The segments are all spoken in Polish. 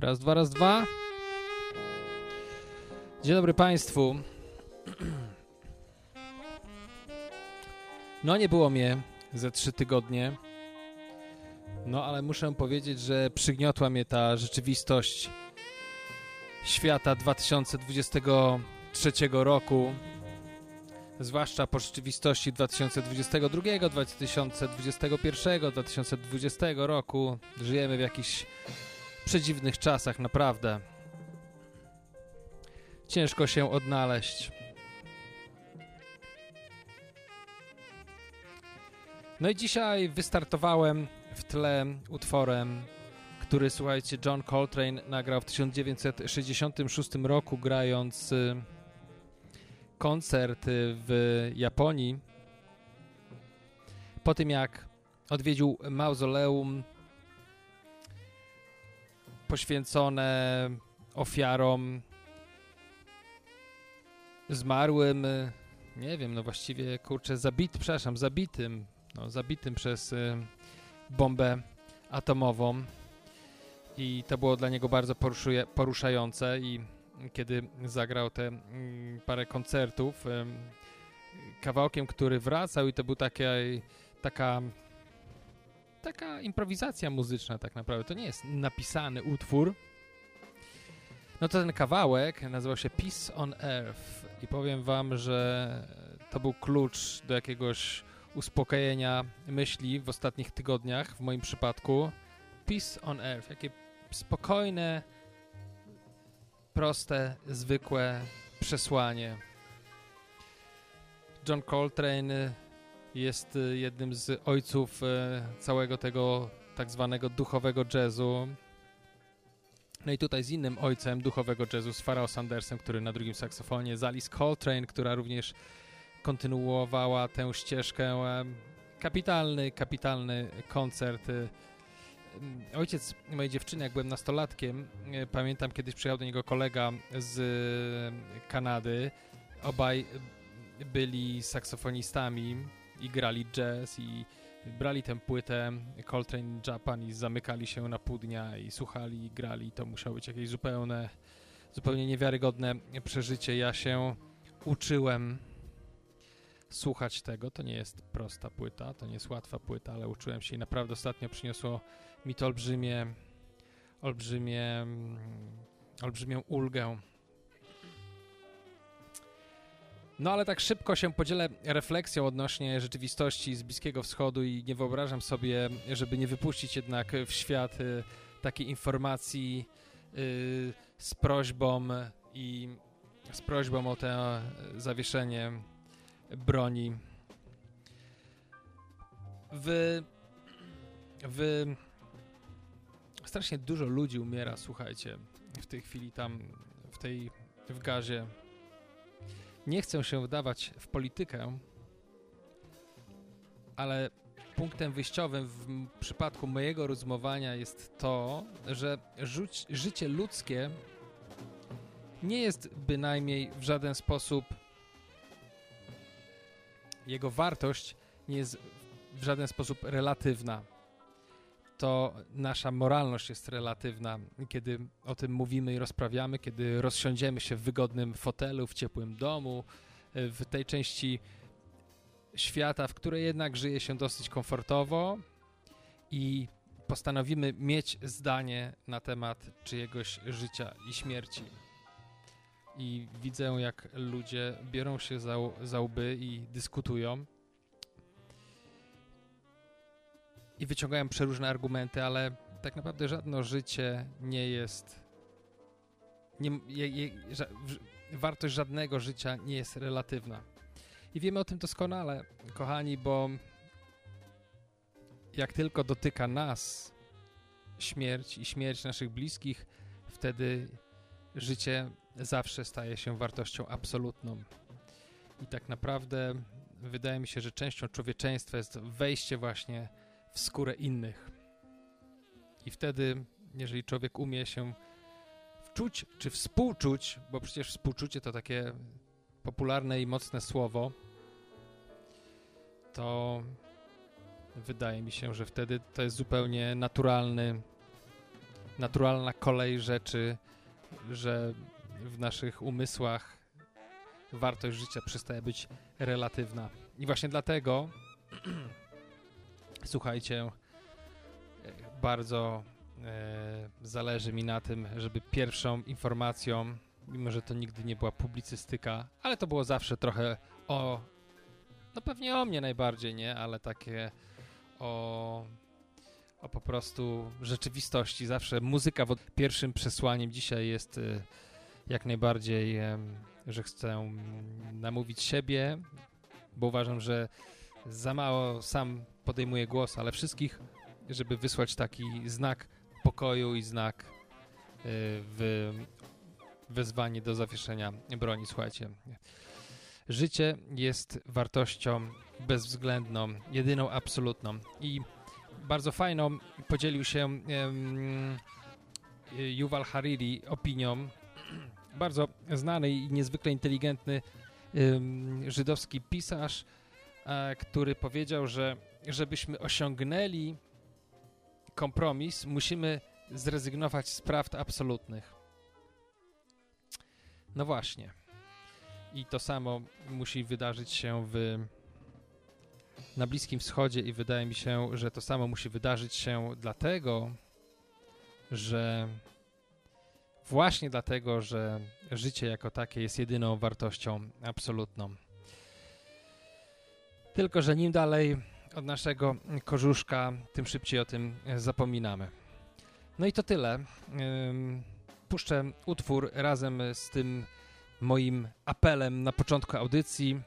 Raz, dwa, raz, dwa. Dzień dobry Państwu. No, nie było mnie ze trzy tygodnie. No, ale muszę powiedzieć, że przygniotła mnie ta rzeczywistość świata 2023 roku. Zwłaszcza po rzeczywistości 2022, 2021, 2020 roku. Żyjemy w jakichś przedziwnych czasach, naprawdę. Ciężko się odnaleźć. No i dzisiaj wystartowałem w tle utworem, który, słuchajcie, John Coltrane nagrał w 1966 roku, grając y, koncert w Japonii. Po tym, jak odwiedził mauzoleum poświęcone ofiarom zmarłym, nie wiem, no właściwie, kurczę, zabit, przepraszam, zabitym, no, zabitym przez y, bombę atomową. I to było dla niego bardzo poruszuje, poruszające i kiedy zagrał te mm, parę koncertów, y, kawałkiem, który wracał i to był takie, taka taka improwizacja muzyczna tak naprawdę. To nie jest napisany utwór. No to ten kawałek nazywał się Peace on Earth i powiem wam, że to był klucz do jakiegoś uspokojenia myśli w ostatnich tygodniach, w moim przypadku. Peace on Earth, jakie spokojne, proste, zwykłe przesłanie. John Coltrane jest y, jednym z ojców y, całego tego tak zwanego duchowego jazzu. No i tutaj z innym ojcem duchowego jazzu, z Pharrell Sandersem, który na drugim saksofonie, z Alice Coltrane, która również kontynuowała tę ścieżkę. Kapitalny, kapitalny koncert. Y, ojciec mojej dziewczyny, jak byłem nastolatkiem, pamiętam kiedyś przyjechał do niego kolega z Kanady. Obaj byli saksofonistami i grali jazz i brali tę płytę Coltrane Japan i zamykali się na pół dnia i słuchali i grali. To musiało być jakieś zupełne, zupełnie niewiarygodne przeżycie. Ja się uczyłem słuchać tego. To nie jest prosta płyta, to nie jest łatwa płyta, ale uczyłem się i naprawdę ostatnio przyniosło mi to olbrzymie, olbrzymie, olbrzymią ulgę No ale tak szybko się podzielę refleksją odnośnie rzeczywistości z Bliskiego Wschodu i nie wyobrażam sobie, żeby nie wypuścić jednak w świat y, takiej informacji y, z prośbą i z prośbą o to zawieszenie broni. W, w strasznie dużo ludzi umiera, słuchajcie, w tej chwili tam, w tej, w gazie nie chcę się wdawać w politykę, ale punktem wyjściowym w przypadku mojego rozumowania jest to, że życie ludzkie nie jest bynajmniej w żaden sposób jego wartość nie jest w żaden sposób relatywna to nasza moralność jest relatywna. Kiedy o tym mówimy i rozprawiamy, kiedy rozsiądziemy się w wygodnym fotelu, w ciepłym domu, w tej części świata, w której jednak żyje się dosyć komfortowo i postanowimy mieć zdanie na temat czyjegoś życia i śmierci. I widzę, jak ludzie biorą się za, za łby i dyskutują i wyciągałem przeróżne argumenty, ale tak naprawdę żadne życie nie jest. Nie, je, je, ża, wartość żadnego życia nie jest relatywna. I wiemy o tym doskonale, kochani, bo jak tylko dotyka nas śmierć i śmierć naszych bliskich, wtedy życie zawsze staje się wartością absolutną. I tak naprawdę wydaje mi się, że częścią człowieczeństwa jest wejście właśnie w skórę innych. I wtedy, jeżeli człowiek umie się wczuć, czy współczuć, bo przecież współczucie to takie popularne i mocne słowo, to wydaje mi się, że wtedy to jest zupełnie naturalny, naturalna kolej rzeczy, że w naszych umysłach wartość życia przestaje być relatywna. I właśnie dlatego, słuchajcie, bardzo e, zależy mi na tym, żeby pierwszą informacją, mimo że to nigdy nie była publicystyka, ale to było zawsze trochę o, no pewnie o mnie najbardziej, nie, ale takie o, o po prostu rzeczywistości. Zawsze muzyka pierwszym przesłaniem dzisiaj jest e, jak najbardziej, e, że chcę namówić siebie, bo uważam, że za mało sam podejmuję głos, ale wszystkich, żeby wysłać taki znak pokoju i znak y, w wezwanie do zawieszenia broni. Słuchajcie, życie jest wartością bezwzględną, jedyną absolutną i bardzo fajną podzielił się um, Yuval Hariri opinią, bardzo znany i niezwykle inteligentny żydowski pisarz, który powiedział, że żebyśmy osiągnęli kompromis, musimy zrezygnować z prawd absolutnych. No właśnie. I to samo musi wydarzyć się w, na Bliskim Wschodzie i wydaje mi się, że to samo musi wydarzyć się dlatego, że właśnie dlatego, że życie jako takie jest jedyną wartością absolutną. Tylko, że nim dalej od naszego korzuszka, tym szybciej o tym zapominamy. No i to tyle. Puszczę utwór razem z tym moim apelem na początku audycji.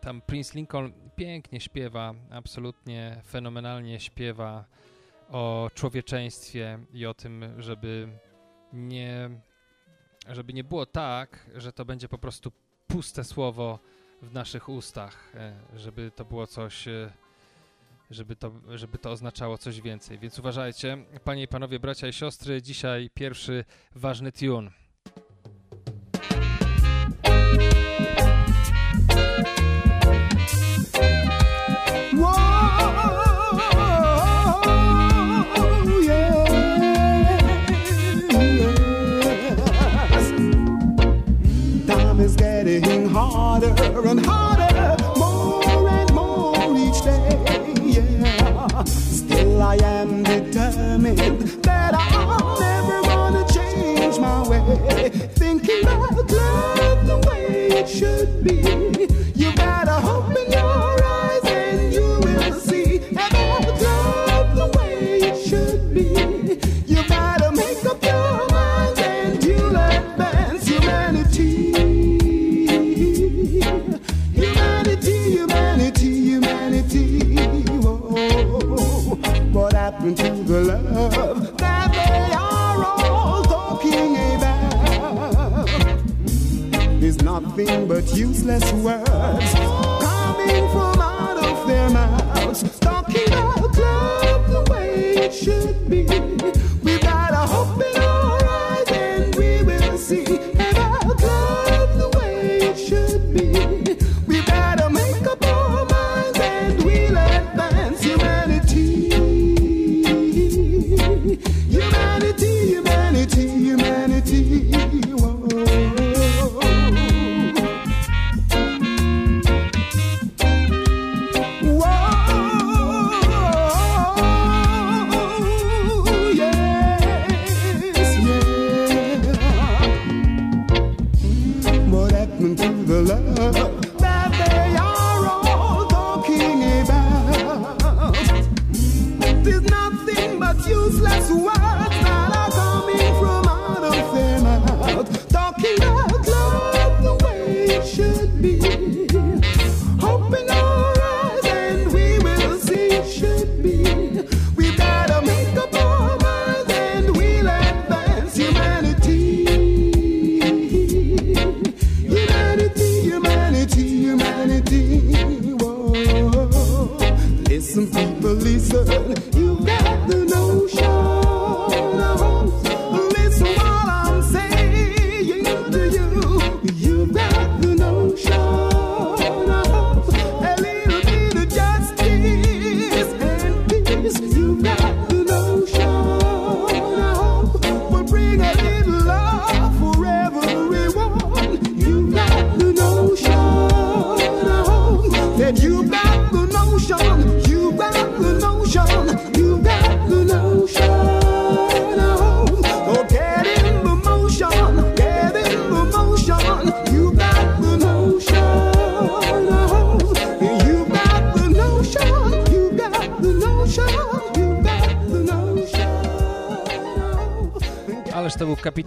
Tam Prince Lincoln pięknie śpiewa, absolutnie fenomenalnie śpiewa o człowieczeństwie i o tym, żeby nie, żeby nie było tak, że to będzie po prostu puste słowo, w naszych ustach, e, żeby to było coś, e, żeby to, żeby to oznaczało coś więcej. Więc uważajcie, panie i panowie, bracia i siostry, dzisiaj pierwszy ważny tune.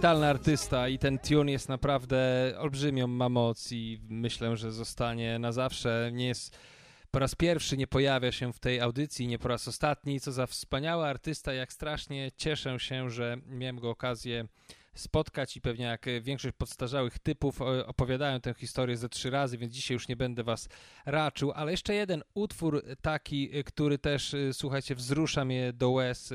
Kapitalny artysta i ten tune jest naprawdę olbrzymią ma moc i myślę, że zostanie na zawsze. Nie jest po raz pierwszy nie pojawia się w tej audycji, nie po raz ostatni. Co za wspaniały artysta, jak strasznie cieszę się, że miałem go okazję spotkać i pewnie jak większość podstarzałych typów opowiadają tę historię ze trzy razy, więc dzisiaj już nie będę was raczył, ale jeszcze jeden utwór taki, który też, słuchajcie, wzrusza mnie do łez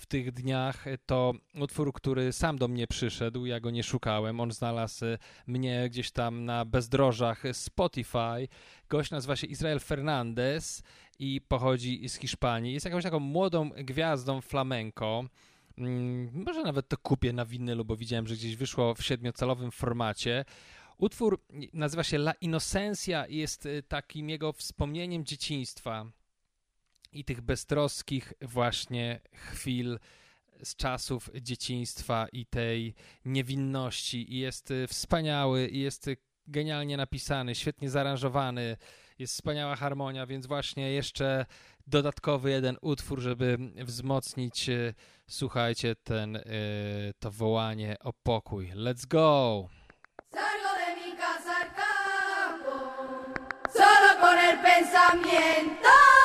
w tych dniach, to utwór, który sam do mnie przyszedł, ja go nie szukałem, on znalazł mnie gdzieś tam na bezdrożach Spotify. Gość nazywa się Israel Fernandez i pochodzi z Hiszpanii. Jest jakąś taką młodą gwiazdą flamenco. Mm, może nawet to kupię na winylu, bo widziałem, że gdzieś wyszło w siedmiocalowym formacie. Utwór nazywa się La Inocencia i jest y, takim jego wspomnieniem dzieciństwa i tych beztroskich właśnie chwil z czasów dzieciństwa i tej niewinności. I jest y, wspaniały, i jest y, genialnie napisany, świetnie zaaranżowany, jest wspaniała harmonia, więc właśnie jeszcze dodatkowy jeden utwór, żeby wzmocnić, y, słuchajcie, ten, to wołanie o pokój. Let's go! Solo con el pensamiento.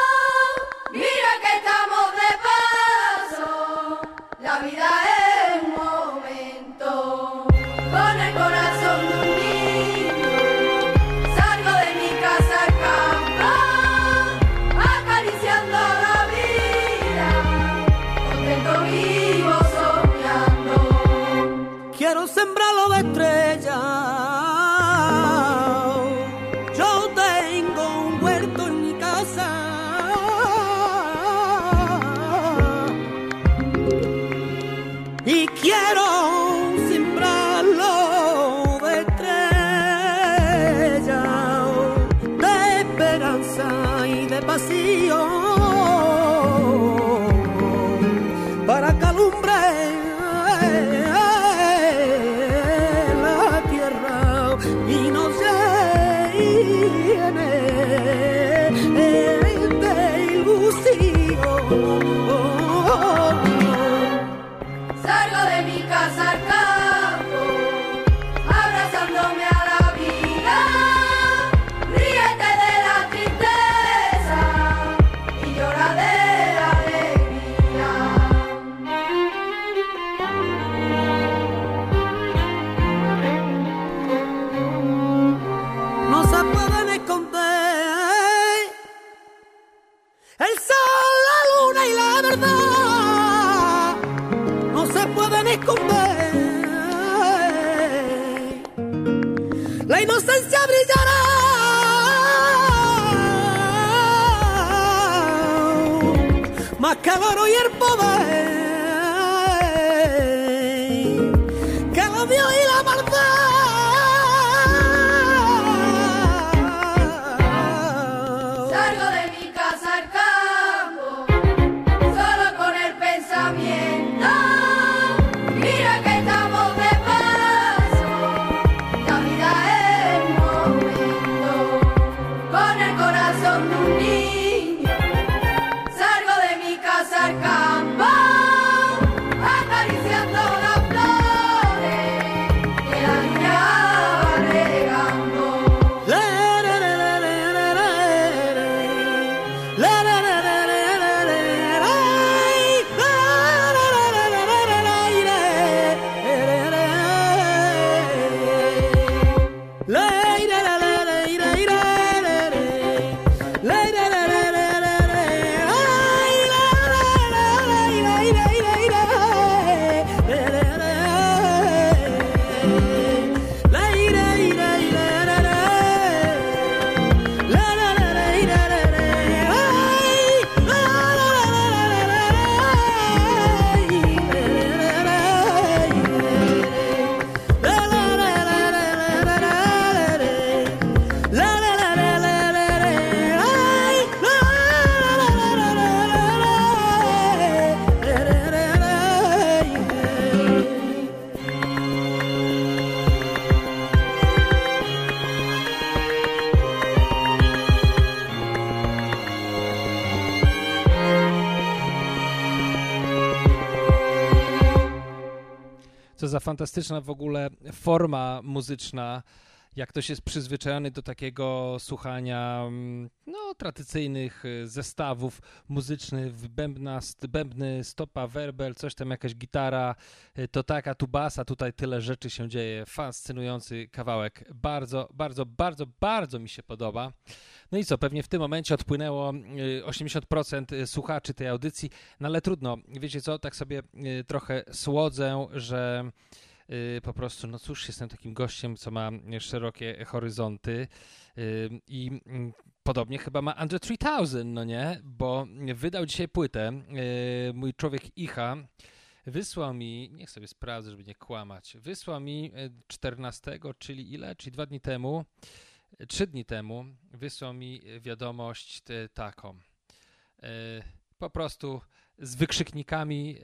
nuestra fantastyczna w ogóle forma muzyczna jak ktoś jest przyzwyczajony do takiego słuchania mm, no, tradycyjnych y, zestawów muzycznych, bębna, bębny, stopa, werbel, coś tam, jakaś gitara, y, to taka, tu basa, tutaj tyle rzeczy się dzieje. Fascynujący kawałek. Bardzo, bardzo, bardzo, bardzo mi się podoba. No i co, pewnie w tym momencie odpłynęło 80% y, słuchaczy tej audycji, no ale trudno. Wiecie co, tak sobie trochę słodzę, że po prostu, no cóż, jestem takim gościem, co ma szerokie horyzonty y, i mm, podobnie chyba ma Andre 3000, no nie? Bo wydał dzisiaj płytę, y, mój człowiek Icha, wysłał mi, niech sobie sprawdzę, żeby nie kłamać, wysłał mi 14, czyli ile? Czyli dwa dni temu, trzy dni temu, wysłał mi wiadomość taką. Po prostu z wykrzyknikami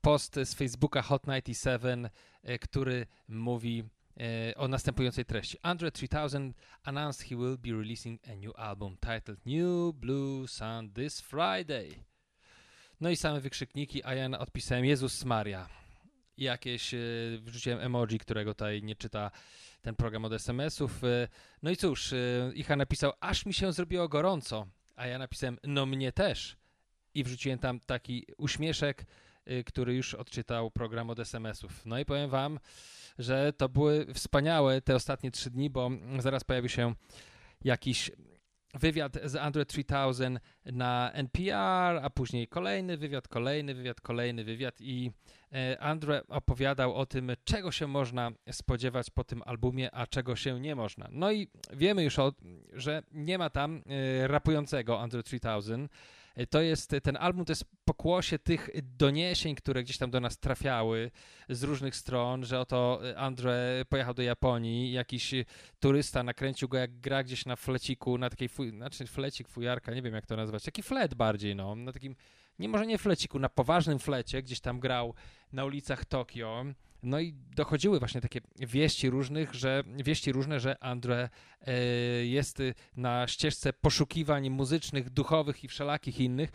post z Facebooka Hot 97, e, który mówi e, o następującej treści. Andre 3000 announced he will be releasing a new album titled New Blue Sun this Friday. No i same wykrzykniki, a ja odpisałem Jezus Maria. Jakieś, e, wrzuciłem emoji, którego tutaj nie czyta ten program od SMS-ów. No i cóż, Icha napisał, aż mi się zrobiło gorąco, a ja napisałem, no mnie też. I wrzuciłem tam taki uśmieszek, który już odczytał program od SMS-ów. No i powiem wam, że to były wspaniałe te ostatnie trzy dni, bo zaraz pojawi się jakiś wywiad z Andre 3000 na NPR, a później kolejny wywiad, kolejny wywiad, kolejny wywiad i e, Andre opowiadał o tym, czego się można spodziewać po tym albumie, a czego się nie można. No i wiemy już, o, że nie ma tam e, rapującego Andre 3000, E, to jest, ten album to jest pokłosie tych doniesień, które gdzieś tam do nas trafiały z różnych stron, że oto Andre pojechał do Japonii, jakiś turysta nakręcił go jak gra gdzieś na fleciku, na takiej, fuj, znaczy flecik, fujarka, nie wiem jak to nazwać, taki flet bardziej, no, na takim, nie może nie fleciku, na poważnym flecie, gdzieś tam grał na ulicach Tokio, no i dochodziły właśnie takie wieści różnych, że wieści różne, że Andre e, jest na ścieżce poszukiwań muzycznych, duchowych i wszelakich innych.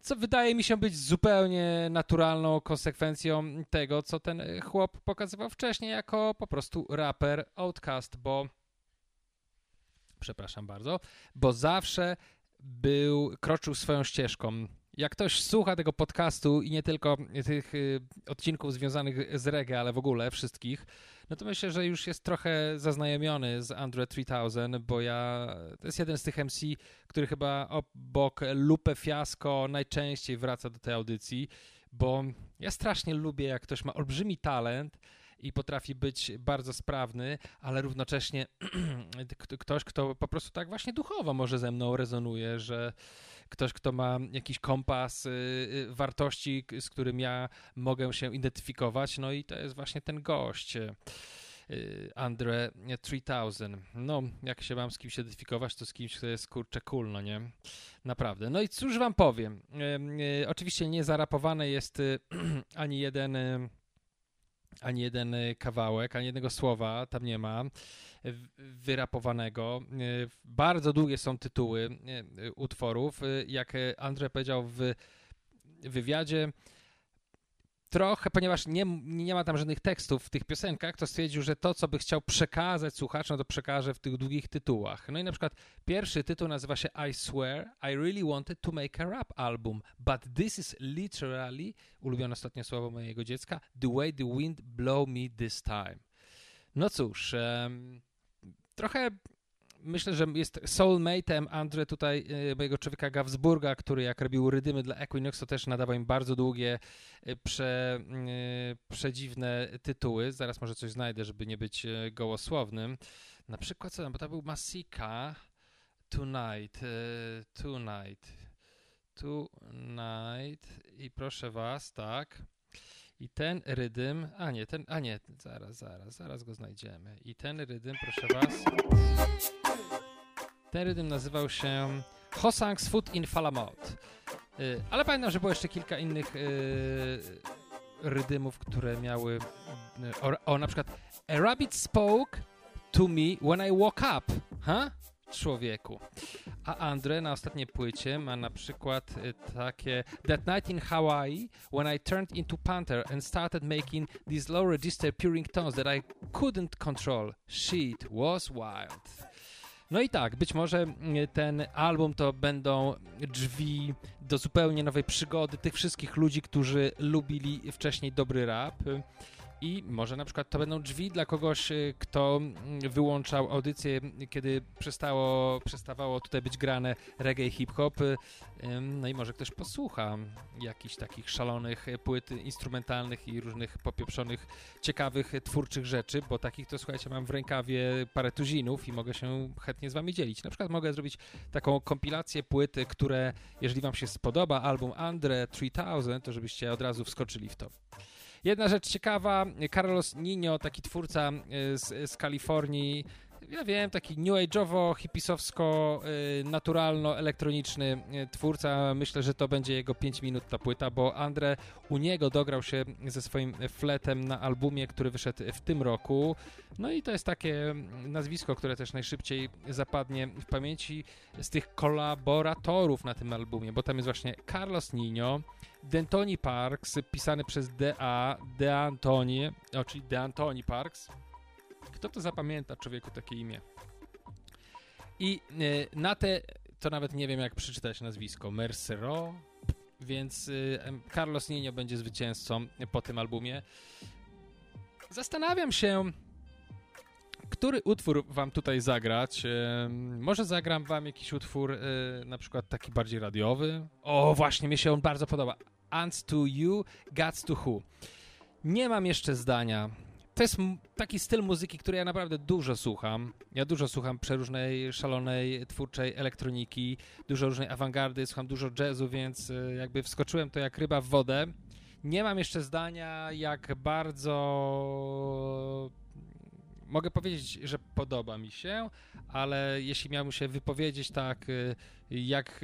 Co wydaje mi się być zupełnie naturalną konsekwencją tego, co ten chłop pokazywał wcześniej jako po prostu raper Outcast, bo przepraszam bardzo, bo zawsze był, kroczył swoją ścieżką jak ktoś słucha tego podcastu i nie tylko tych y, odcinków związanych z reggae, ale w ogóle wszystkich, no to myślę, że już jest trochę zaznajomiony z Andre 3000, bo ja, to jest jeden z tych MC, który chyba obok Lupe Fiasco najczęściej wraca do tej audycji, bo ja strasznie lubię, jak ktoś ma olbrzymi talent, i potrafi być bardzo sprawny, ale równocześnie ktoś, kto po prostu tak właśnie duchowo może ze mną rezonuje, że ktoś, kto ma jakiś kompas y, y, wartości, z którym ja mogę się identyfikować, no i to jest właśnie ten gość. Y, Andre 3000. No, jak się mam z kimś identyfikować, to z kimś, kto jest kurczę cool, no nie? Naprawdę. No i cóż wam powiem. Oczywiście nie zarapowany jest ani jeden ani jeden kawałek, ani jednego słowa tam nie ma wyrapowanego. E, bardzo długie są tytuły e, utworów. E, jak Andrzej powiedział w wywiadzie, trochę, ponieważ nie, nie ma tam żadnych tekstów w tych piosenkach, to stwierdził, że to, co by chciał przekazać słuchaczom, to przekaże w tych długich tytułach. No i na przykład pierwszy tytuł nazywa się I Swear I Really Wanted to Make a Rap Album, but this is literally, ulubione ostatnie słowo mojego dziecka, The Way the Wind Blow Me This Time. No cóż, um, trochę myślę, że jest soulmate'em Andre tutaj, e, mojego człowieka Gavsburga, który jak robił rydymy dla Equinox, to też nadawał im bardzo długie, e, prze, e, przedziwne tytuły. Zaraz może coś znajdę, żeby nie być gołosłownym. Na przykład co tam, bo to był Masika, Tonight, Tonight, Tonight i proszę was, tak, i ten rydym, a nie, ten, a nie, zaraz, zaraz, zaraz go znajdziemy. I ten rydym, proszę was, ten rydym nazywał się Hosang's Foot in Falamot. Y, ale pamiętam, że było jeszcze kilka innych y, rydymów, które miały, y, o, o, na przykład A rabbit spoke to me when I woke up. Huh? Człowieku. A Andre na ostatniej płycie ma na przykład y, takie That night in Hawaii, when I turned into panther and started making these low register puring tones that I couldn't control. Shit was wild. No i tak, być może y, ten album to będą drzwi do zupełnie nowej przygody tych wszystkich ludzi, którzy lubili wcześniej dobry rap. I może na przykład to będą drzwi dla kogoś, y, kto mm, wyłączał audycję, kiedy przestało, przestawało tutaj być grane reggae hip-hop. Y, no i może ktoś posłucha jakichś takich szalonych płyt instrumentalnych i różnych popieprzonych, ciekawych, twórczych rzeczy, bo takich to słuchajcie, mam w rękawie parę tuzinów i mogę się chętnie z wami dzielić. Na przykład mogę zrobić taką kompilację płyt, które, jeżeli wam się spodoba, album Andre 3000, to żebyście od razu wskoczyli w to. Jedna rzecz ciekawa, Carlos Nino, taki twórca y, z, z Kalifornii, ja wiem, taki new age'owo, hipisowsko, y, naturalno-elektroniczny y, twórca. Myślę, że to będzie jego 5 minut ta płyta, bo Andre u niego dograł się ze swoim fletem na albumie, który wyszedł w tym roku. No i to jest takie nazwisko, które też najszybciej zapadnie w pamięci z tych kolaboratorów na tym albumie, bo tam jest właśnie Carlos Nino, D'Antoni Parks, pisany przez D.A. D'Antoni, czyli D'Antoni Parks. Kto to zapamięta człowieku takie imię? I e, na te, to nawet nie wiem jak przeczytać nazwisko, Mercero, więc e, Carlos Nino będzie zwycięzcą po tym albumie. Zastanawiam się, który utwór wam tutaj zagrać? może zagram wam jakiś utwór, e, na przykład taki bardziej radiowy? O, właśnie, mi się on bardzo podoba. Ants to You, Gods to Who. Nie mam jeszcze zdania. To jest taki styl muzyki, który ja naprawdę dużo słucham. Ja dużo słucham przeróżnej, szalonej, twórczej elektroniki, dużo różnej awangardy, słucham dużo jazzu, więc e, jakby wskoczyłem to jak ryba w wodę. Nie mam jeszcze zdania, jak bardzo mogę powiedzieć, że podoba mi się, ale jeśli miałbym się wypowiedzieć tak, y, jak,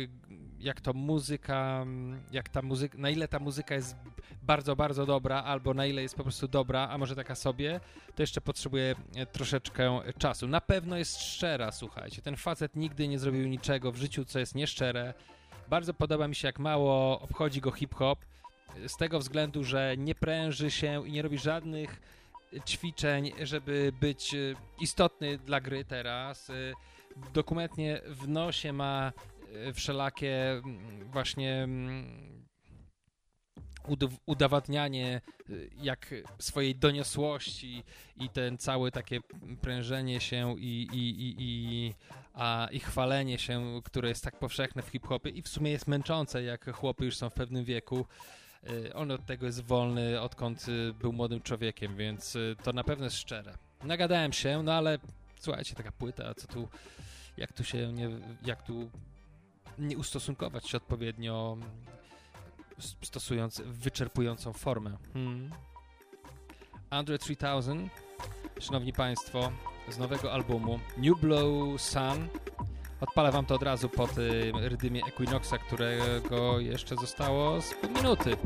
jak to muzyka, jak ta muzyka, na ile ta muzyka jest bardzo, bardzo dobra, albo na ile jest po prostu dobra, a może taka sobie, to jeszcze potrzebuję e, troszeczkę czasu. Na pewno jest szczera, słuchajcie. Ten facet nigdy nie zrobił niczego w życiu, co jest nieszczere. Bardzo podoba mi się, jak mało obchodzi go hip-hop, z tego względu, że nie pręży się i nie robi żadnych ćwiczeń, żeby być e, istotny dla gry teraz. E, dokumentnie w nosie ma e, wszelakie właśnie udowadnianie jak swojej doniosłości i ten cały takie prężenie się i, i, i, i, a, i chwalenie się, które jest tak powszechne w hip-hopie i w sumie jest męczące, jak chłopy już są w pewnym wieku. Y, on od tego jest wolny, odkąd y, był młodym człowiekiem, więc y, to na pewno jest szczere. Nagadałem się, no ale słuchajcie, taka płyta, co tu, jak tu się nie, jak tu nie ustosunkować się odpowiednio, stosując wyczerpującą formę. Hmm. Andre 3000, szanowni państwo, z nowego albumu New Blow Sun Odpalę wam to od razu po tym rydymie Equinoxa, którego jeszcze zostało z pół minuty.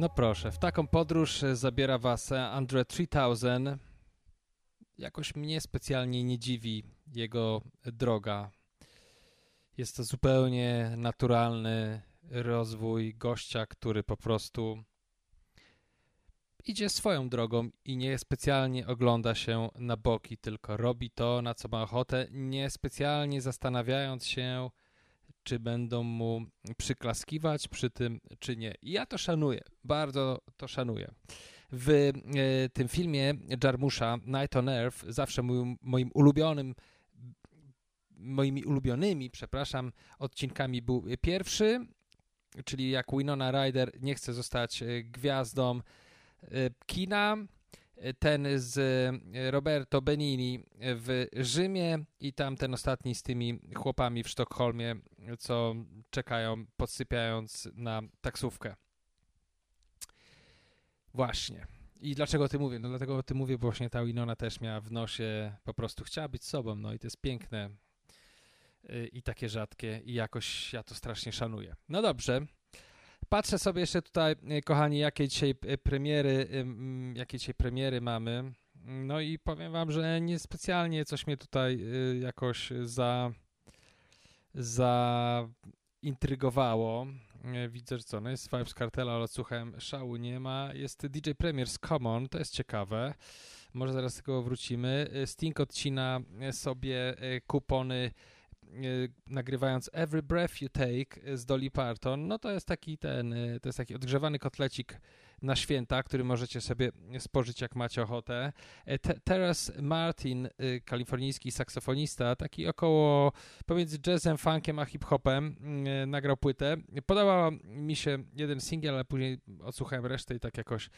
No proszę, w taką podróż zabiera was Andre 3000. Jakoś mnie specjalnie nie dziwi jego droga. Jest to zupełnie naturalny rozwój gościa, który po prostu idzie swoją drogą i nie specjalnie ogląda się na boki, tylko robi to, na co ma ochotę, nie specjalnie zastanawiając się, czy będą mu przyklaskiwać przy tym, czy nie. I ja to szanuję, bardzo to szanuję. W e, tym filmie Jarmusza Night on Earth, zawsze moim, moim ulubionym moimi ulubionymi, przepraszam, odcinkami był pierwszy, czyli jak Winona Ryder nie chce zostać e, gwiazdą e, kina, ten z e, Roberto Benini w Rzymie i tam ten ostatni z tymi chłopami w Sztokholmie, co czekają podsypiając na taksówkę. Właśnie. I dlaczego o tym mówię? No dlatego o tym mówię, bo właśnie ta Winona też miała w nosie, po prostu chciała być sobą, no i to jest piękne e, i takie rzadkie i jakoś ja to strasznie szanuję. No dobrze, Patrzę sobie jeszcze tutaj, e, kochani, jakie dzisiaj e, premiery, jakie dzisiaj premiery mamy. No i powiem wam, że niespecjalnie coś mnie tutaj e, jakoś za zaintrygowało. Widzę, że co, no jest Vibes Cartela, ale słuchałem, szału nie ma. Jest DJ Premiers Common, to jest ciekawe. Może zaraz tego wrócimy. Sting odcina sobie kupony nagrywając Every Breath You Take z Dolly Parton, no to jest taki ten, e, to jest taki odgrzewany kotlecik na święta, który możecie sobie spożyć jak macie ochotę. E, Teraz Martin, kalifornijski saksofonista, taki około pomiędzy jazzem, funkiem a hip-hopem, nagrał płytę. Podobał mi się jeden singiel, ale później odsłuchałem resztę i tak jakoś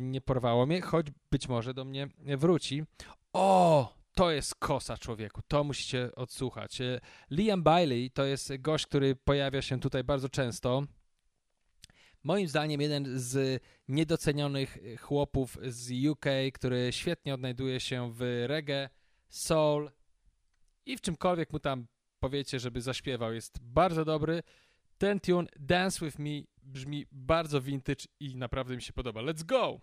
nie porwało mnie, choć być może do mnie wróci. O! To jest kosa człowieku, to musicie odsłuchać. E, Liam Bailey to jest gość, który pojawia się tutaj bardzo często. Moim zdaniem jeden z niedocenionych chłopów z UK, który świetnie odnajduje się w reggae, soul i w czymkolwiek mu tam powiecie, żeby zaśpiewał. Jest bardzo dobry. Ten tune Dance With Me brzmi bardzo vintage i naprawdę mi się podoba. Let's go!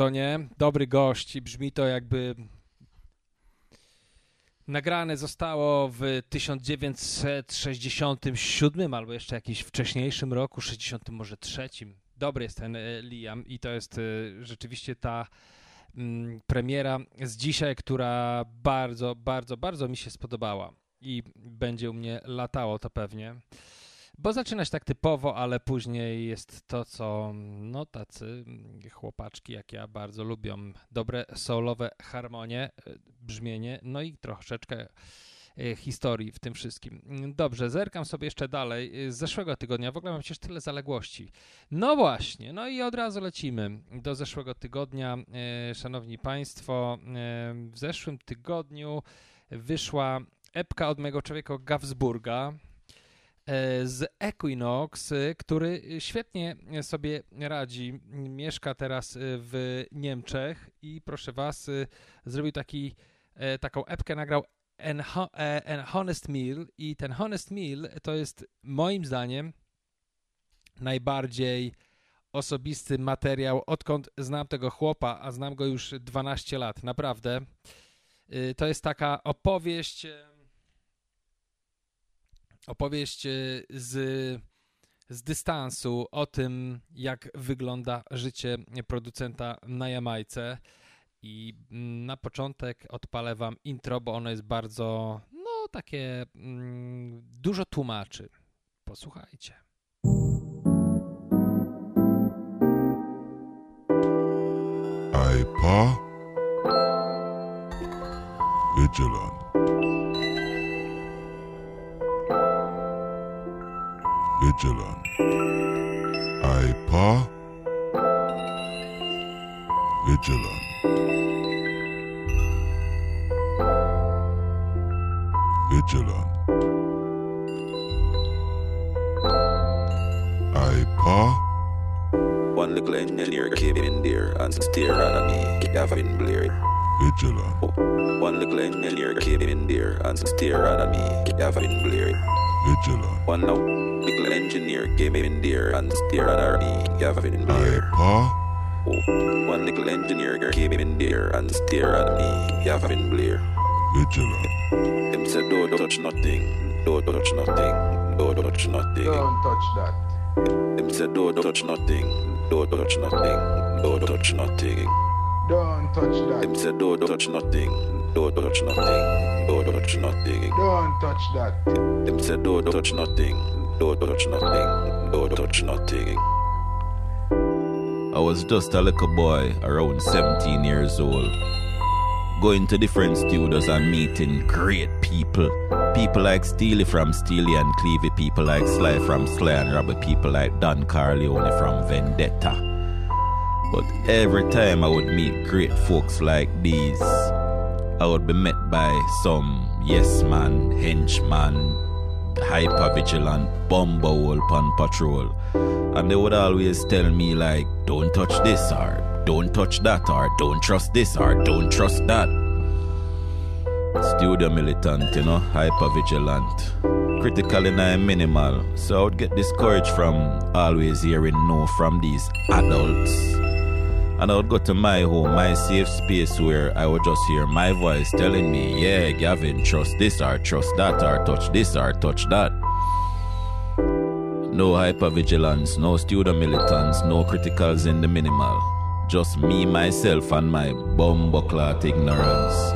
Co nie? Dobry gość i brzmi to jakby nagrane zostało w 1967 albo jeszcze jakimś wcześniejszym roku, 60 może trzecim. Dobry jest ten e, Liam i to jest e, rzeczywiście ta mm, premiera z dzisiaj, która bardzo, bardzo, bardzo mi się spodobała i będzie u mnie latało to pewnie. Bo zaczynać tak typowo, ale później jest to, co no tacy chłopaczki jak ja bardzo lubią. Dobre soulowe harmonie, e, brzmienie, no i troszeczkę e, historii w tym wszystkim. Dobrze, zerkam sobie jeszcze dalej. Z zeszłego tygodnia, w ogóle mam przecież tyle zaległości. No właśnie, no i od razu lecimy do zeszłego tygodnia. E, szanowni Państwo, w zeszłym tygodniu wyszła epka od mojego człowieka Gavsburga, E, z Equinox, który świetnie sobie radzi. Mieszka teraz w Niemczech i proszę was, zrobił taki, e, taką epkę, nagrał e, An Honest Meal i ten Honest Meal to jest moim zdaniem najbardziej osobisty materiał, odkąd znam tego chłopa, a znam go już 12 lat, naprawdę. To jest taka opowieść opowieść e, z, z dystansu o tym, jak wygląda życie producenta na Jamajce. I mm, na początek odpalę wam intro, bo ono jest bardzo, no takie, mm, dużo tłumaczy. Posłuchajcie. I pa vigilant. Vigilant. I pa vigilant. Vigilant. I pa one little engineer came in there and stared at me, Gavin Blair. Vigilant. One little engineer came in there and stared at me, Gavin Blair. Vigilant. One little engineer came in there and stared at me, Gavin Blair. I pa Oh, one little engineer came in there and stared at me, Gavin Blair. vigilant. Him said, don't touch nothing, don't touch nothing, don't touch nothing. Don't touch that. Him said, don't touch nothing, don't touch nothing, don't touch nothing. Don't touch Him that. said, don't touch nothing, don't touch nothing, don't touch nothing. Don't touch that. Him said, don't touch nothing, don't touch nothing, don't touch nothing. I was just a little boy, around 17 years old. Going to different studios and meeting great people. People like Steely from Steely and Clevey, people like Sly from Sly and Robbie, people like Don Carleone from Vendetta. But every time I would meet great folks like these, I would be met by some yes man, henchman, hyper vigilant, bumble on patrol. And they would always tell me like, don't touch this or don't touch that or don't trust this or don't trust that. Studio militant, you know, hyper vigilant. Critical and I minimal. So I would get discouraged from always hearing no from these adults. And I would go to my home, my safe space where I would just hear my voice telling me, yeah, Gavin, trust this or trust that or touch this or touch that. No hypervigilance, no studio militants, no criticals in the minimal. Just me, myself, and my bumbleclot ignorance.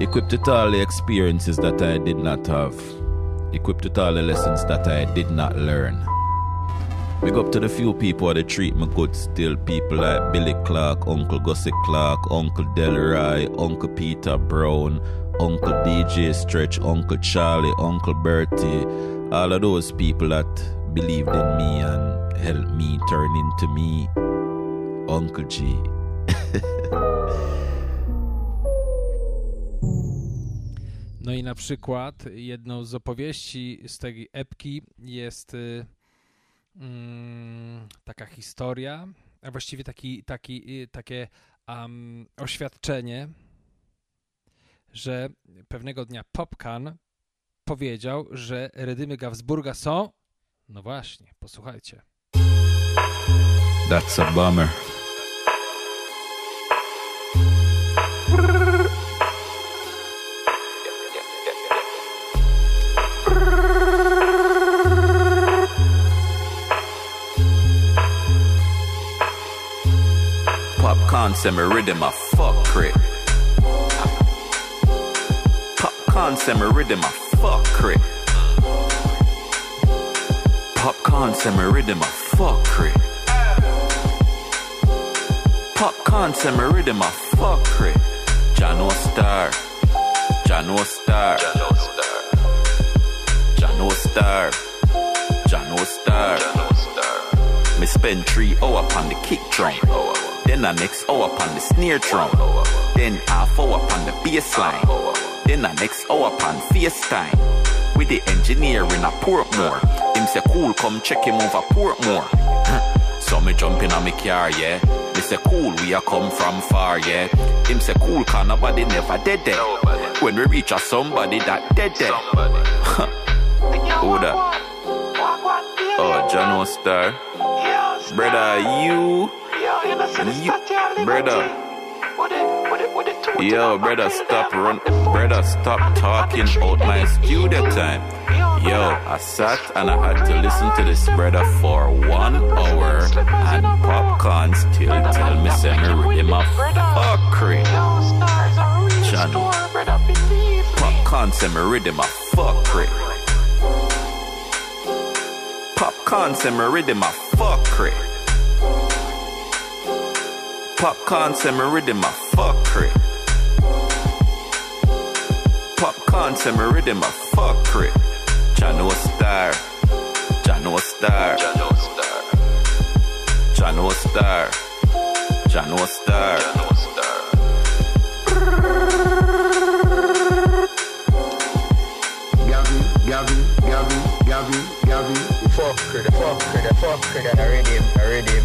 Equipped with all the experiences that I did not have. Equipped with all the lessons that I did not learn. Big up to the few people that treat me good still. People like Billy Clark, Uncle Gussie Clark, Uncle Delroy, Uncle Peter Brown, Uncle DJ Stretch, Uncle Charlie, Uncle Bertie. All of those people that believed in me and helped me turn into me. Uncle G. No i na przykład jedną z opowieści z tej epki jest Mm, taka historia, a właściwie taki, taki, y, takie um, oświadczenie, że pewnego dnia Popkan powiedział, że Redymy Gawsburga są. No właśnie, posłuchajcie. That's a bummer. Popcorn rhythm, a fuck crit. Concept rhythm, I fuck crit. Popcorn concept rhythm, I fuck crit. Pop rhythm, fuck crit. Jano star. Jano star. Jano star. Jano star. Jano star. Jano star. Me spend three upon the kick drum. Three hour. Then I next hour upon the snare drum. Then half hour upon the bass line. Then I next hour upon FaceTime. With the engineer in a Portmore. Him say cool, come check him over Portmore. So me jump in on me car, yeah. Me say cool, we a come from far, yeah. Him say cool, cause nobody never dead there. When we reach a somebody that dead there. Who that? Oh, John Star. Brother, you. Brother. Yo, brother, stop run. Brother, stop talking out my studio time. Yo, I sat and I had to listen to this brother for one hour, and popcorn still tell me say me rhythm a fuckery. Channel. Popcorn say me rhythm a fuckery. Popcorn say me rhythm a fuckery. Popcorn say me rhythm a fuckery. Popcorn say me rhythm a fuckery. Jano star. Jano star. Jano star. Jano star. Gavin, Gavin, Gavin, Gavin, Gavin. Fuck it, fuck it, fuck it, I read him, I read him, I read him,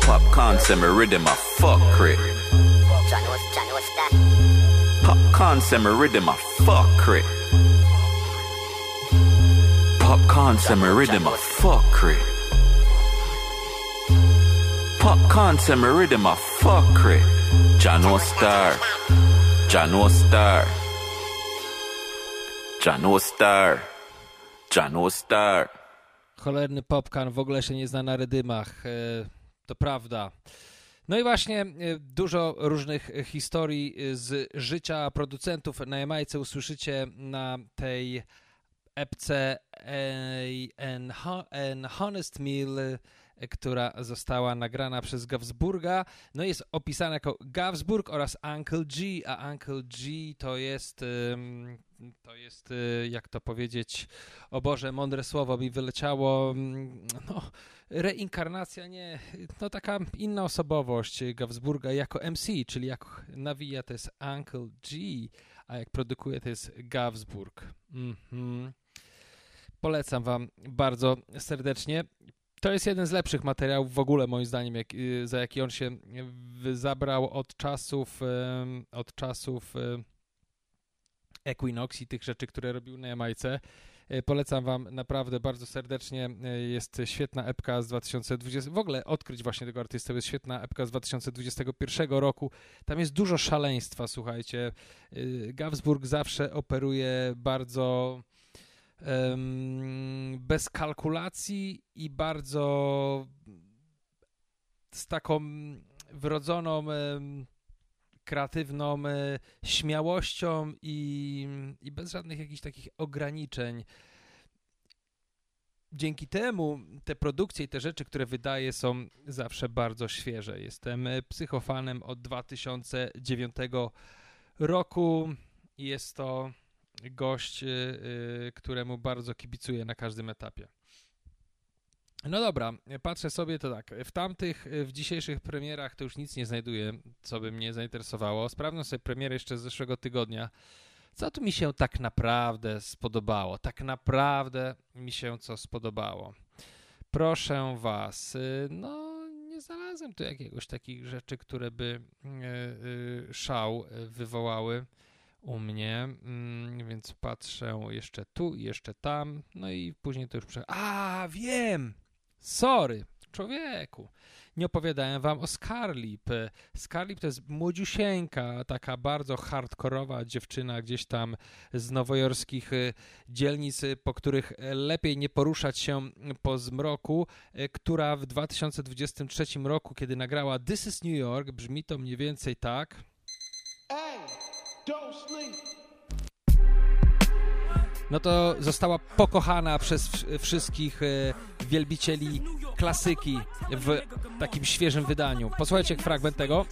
Popcorn semi-rhythm a fuck it. Popcorn semi-rhythm a fuck it. Popcorn semi-rhythm a fuck it. Popcorn semi-rhythm a fuck. Jano Star. Jano Star. Jano star. Star. Cholerny popkan w ogóle się nie zna na redymach. e, To prawda. No i właśnie e, dużo różnych historii z życia producentów na Jamajce usłyszycie na tej epce an, Ho- an Honest Meal, która została nagrana przez Gavsburga. No jest opisana jako Gavsburg oraz Uncle G, a Uncle G to jest to jest, y, jak to powiedzieć, o Boże, mądre słowo mi wyleciało, mm, no, reinkarnacja, nie, no taka inna osobowość Gavsburga jako MC, czyli jak nawija to jest Uncle G, a jak produkuje to jest Gavsburg. Mhm. Polecam wam bardzo serdecznie. To jest jeden z lepszych materiałów w ogóle, moim zdaniem, jak, y, za jaki on się y, zabrał od czasów, od czasów Equinox i tych rzeczy, które robił na Jamajce. E, Polecam Wam naprawdę bardzo serdecznie. E, Jest świetna epka z 2020. W ogóle odkryć właśnie tego artystę. Jest świetna epka z 2021 roku. Tam jest dużo szaleństwa, słuchajcie. E, Gavsburg zawsze operuje bardzo em, bez kalkulacji i bardzo z taką wrodzoną em, kreatywną e, śmiałością i, i bez żadnych jakichś takich ograniczeń. Dzięki temu te produkcje i te rzeczy, które wydaje, są zawsze bardzo świeże. Jestem e, psychofanem od 2009 roku. Jest to gość, e, któremu bardzo kibicuję na każdym etapie. No dobra, patrzę sobie to tak. W tamtych, w dzisiejszych premierach to już nic nie znajduję, co by mnie zainteresowało. Sprawdzam sobie premierę jeszcze z zeszłego tygodnia. Co tu mi się tak naprawdę spodobało? Tak naprawdę mi się co spodobało. Proszę was, y, no nie znalazłem tu jakiegoś takich rzeczy, które by y, y, szał wywołały u mnie, mm, więc patrzę jeszcze tu, jeszcze tam, no i później to już prze... A, wiem! Sorry, człowieku nie opowiadałem wam o Scarlip. Scarlip to jest młodziusieńka, taka bardzo hardkorowa dziewczyna gdzieś tam z nowojorskich y, dzielnic, y, po których lepiej nie poruszać się po zmroku, y, która w 2023 roku, kiedy nagrała This is New York, brzmi to mniej więcej tak. Hey, don't sleep no to została pokochana przez wszystkich e, wielbicieli klasyki w takim świeżym wydaniu. Posłuchajcie fragment tego.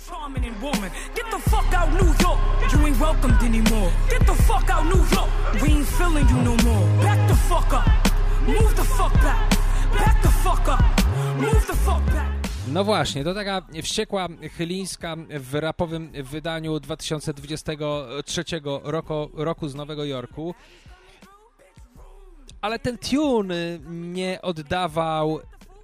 No właśnie, to taka wściekła chylińska w rapowym wydaniu 2023 roku, roku z Nowego Jorku ale ten tune nie oddawał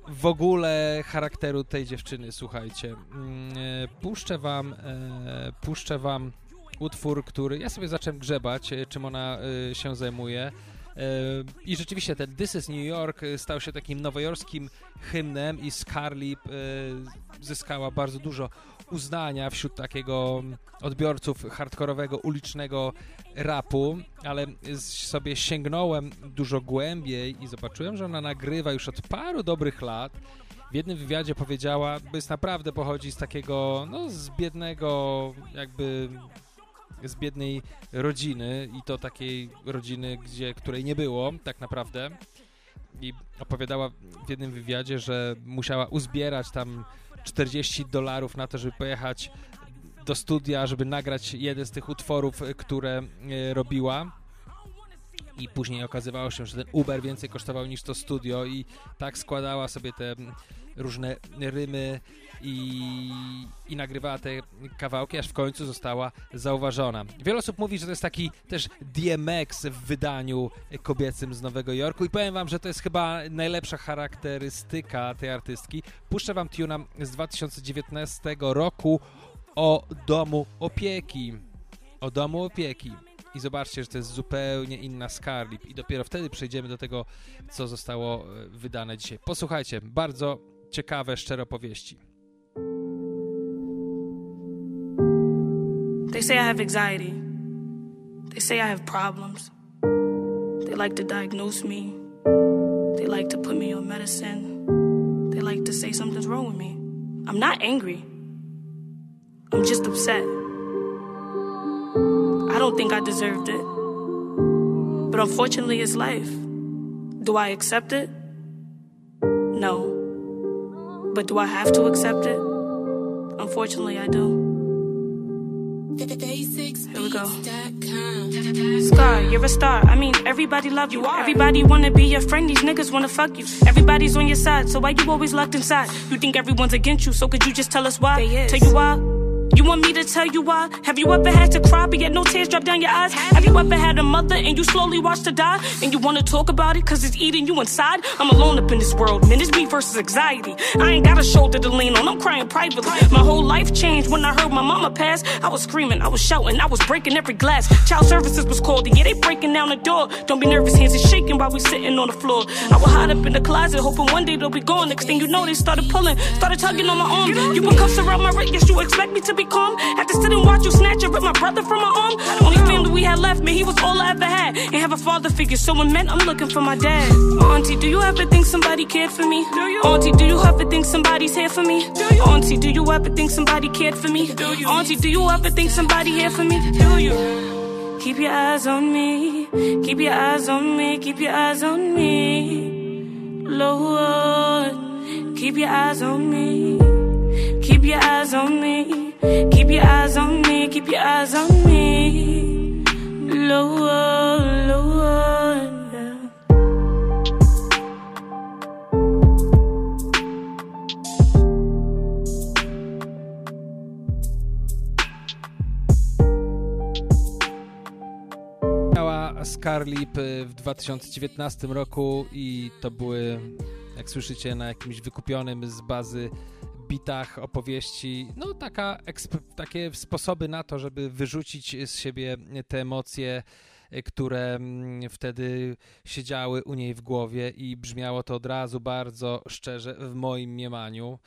w ogóle charakteru tej dziewczyny, słuchajcie. Mm, e, puszczę wam, e, puszczę wam utwór, który ja sobie zacząłem grzebać, czym ona się zajmuje. I rzeczywiście ten This is New York stał się takim nowojorskim hymnem i Scarlip zyskała bardzo dużo uznania wśród takiego odbiorców hardkorowego, ulicznego rapu, ale sobie sięgnąłem dużo głębiej i zobaczyłem, że ona nagrywa już od paru dobrych lat. W jednym wywiadzie powiedziała, by naprawdę pochodzi z takiego, no z biednego, jakby z biednej rodziny i to takiej rodziny, gdzie, której nie było tak naprawdę. I opowiadała w jednym wywiadzie, że musiała uzbierać tam 40 dolarów na to, żeby pojechać do studia, żeby nagrać jeden z tych utworów, które e, robiła. I później okazywało się, że ten Uber więcej kosztował niż to studio i tak składała sobie te różne rymy i, i nagrywała te kawałki, aż w końcu została zauważona. Wiele osób mówi, że to jest taki też DMX w wydaniu kobiecym z Nowego Jorku i powiem wam, że to jest chyba najlepsza charakterystyka tej artystki. Puszczę wam tuna z 2019 roku o domu opieki. O domu opieki. I zobaczcie, że to jest zupełnie inna Scarlip. I dopiero wtedy przejdziemy do tego, co zostało e, wydane dzisiaj. Posłuchajcie, bardzo ciekawe, szczere. They say I have anxiety. They say I have problems. They like to diagnose me. They like to put me on medicine. They like to say something's wrong with me. I'm not angry. I'm just upset. I don't think I deserved it. But unfortunately, it's life. Do I accept it? No. But do I have to accept it? Unfortunately, I do. Here we go. Scar, you're a star. I mean, everybody love you. Everybody wanna be your friend. These niggas wanna fuck you. Everybody's on your side, so why you always locked inside? You think everyone's against you, so could you just tell us why? Tell you why? You want me to tell you why? Have you ever had to cry but yet no tears drop down your eyes? Have you ever had a mother and you slowly watched her die? And you wanna talk about it cause it's eating you inside? I'm alone up in this world, man, it's me versus anxiety. I ain't got a shoulder to lean on, I'm crying privately. My whole life changed when I heard my mama pass. I was screaming, I was shouting, I was breaking every glass. Child services was called and yeah, they breaking down the door. Don't be nervous, hands is shaking while we sitting on the floor. I was hide up in the closet, hoping one day they'll be gone. Next thing you know, they started pulling, started tugging on my arm. You put cuffs around my wrist, yes, you expect me to be calm? After sit and watch you snatch and rip my brother from my arm. Only family we had left, man, he was all I ever had. Ain't have a father figure, so when men, I'm looking for my dad. Auntie, do you ever think somebody cared for me? Auntie, do you ever think somebody's here for me? Do you? Auntie, do you ever think somebody cared for me? Do you? Auntie, do you ever think somebody here for me? Do you? Keep your eyes on me, keep your eyes on me, keep your eyes on me. Lord, keep your eyes on me, keep your eyes on me. Keep your eyes on me, keep your eyes on me. Lower, lower. Scarlip y, w 2019 roku i to były, jak słyszycie, na jakimś wykupionym z bazy bitach opowieści, no taka, takie sposoby na to, żeby wyrzucić z siebie te emocje, y, które mm, wtedy siedziały u niej w głowie i brzmiało to od razu bardzo szczerze w moim mniemaniu.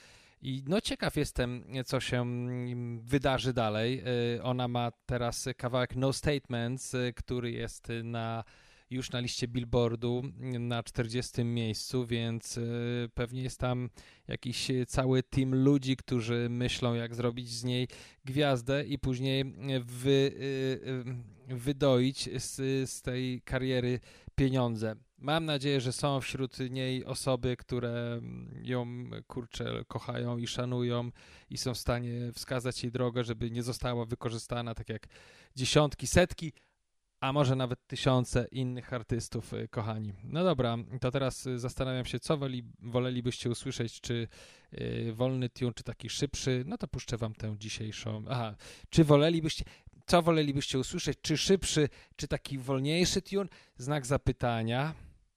I no ciekaw jestem, co się mm, wydarzy dalej. Y, ona ma teraz kawałek No Statements, y, który jest na już na liście Billboardu na 40 miejscu, więc y, pewnie jest tam jakiś cały team ludzi, którzy myślą, jak zrobić z niej gwiazdę i później wy, wydoić z, z tej kariery pieniądze. Mam nadzieję, że są wśród niej osoby, które ją kurczę kochają i szanują i są w stanie wskazać jej drogę, żeby nie została wykorzystana tak jak dziesiątki, setki, a może nawet tysiące innych artystów, y, kochani. No dobra, to teraz zastanawiam się, co woli, wolelibyście usłyszeć, czy yy, wolny tune, czy taki szybszy. No to puszczę wam tę dzisiejszą. Aha, czy wolelibyście, co wolelibyście usłyszeć, czy szybszy, czy taki wolniejszy tune? Znak zapytania.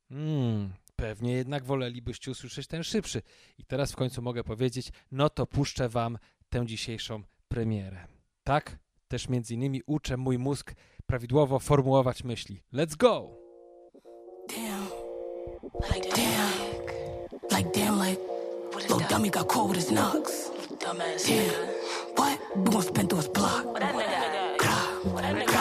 Hmm, pewnie jednak wolelibyście usłyszeć ten szybszy. I teraz w końcu mogę powiedzieć, no to puszczę wam tę dzisiejszą premierę. Tak? Też między innymi uczę mój mózg prawidłowo formułować myśli. Let's go! Damn. Like damn. Like damn, like little dummy got cold with his knocks. Dumbass. Damn. What? We gon' spin through his block. What that nigga? What that nigga?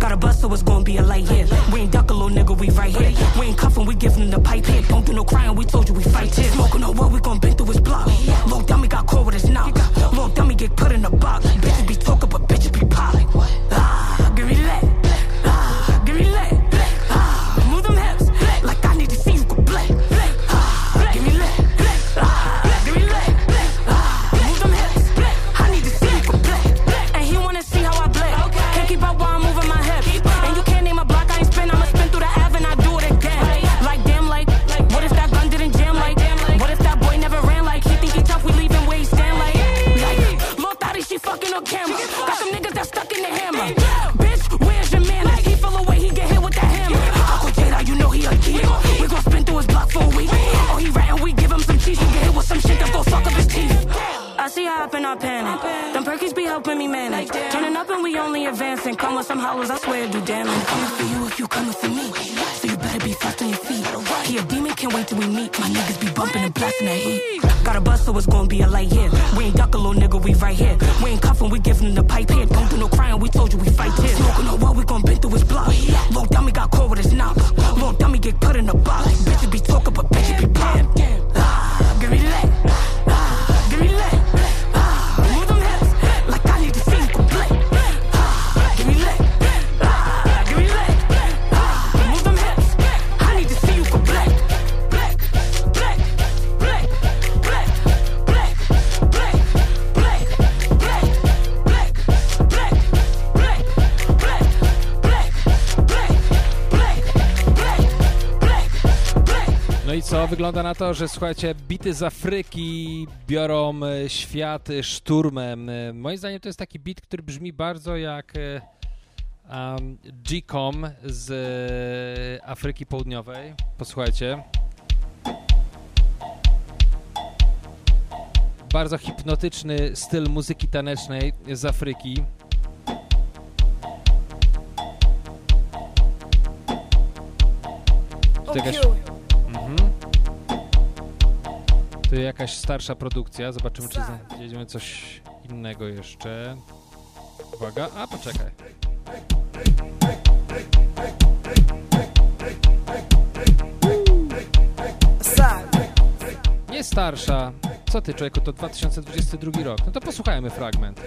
Got a bus, so it's gonna be a light here. We ain't duck a little nigga, we right here. We ain't cuffin', we giving the pipe here. Don't do no crying, we told you we fight here. Smoking no what, we gon' bend through his block. Little dummy got caught with his knock. Little dummy get put in the box. Bitches be talking, I panic. Them perkies be helping me manage. Turning up and we only advancing. Come with some hollows, I swear to do damage. I'm Coming for you if you coming for me. So you better be fast on your feet. He a demon, can't wait till we meet. My niggas be bumping and blasting that heat. Got a bus, so it's gonna be a light here. We ain't duck a little nigga, we right here. We ain't cuffin', we giving the pipe here. Don't do no crying, we told you we fight here. Smoking no Wygląda na to, że słuchajcie, bity z Afryki biorą e, świat e, szturmem. E, Moim zdaniem to jest taki bit, który brzmi bardzo jak e, um, G-Com z e, Afryki Południowej. Posłuchajcie. Bardzo hipnotyczny styl muzyki tanecznej z Afryki. Jakaś, mhm. To jakaś starsza produkcja. Zobaczymy, czy znajdziemy coś innego jeszcze. Uwaga, a poczekaj. Nie starsza. Co ty, człowieku, to 2022 rok. No to posłuchajmy fragment.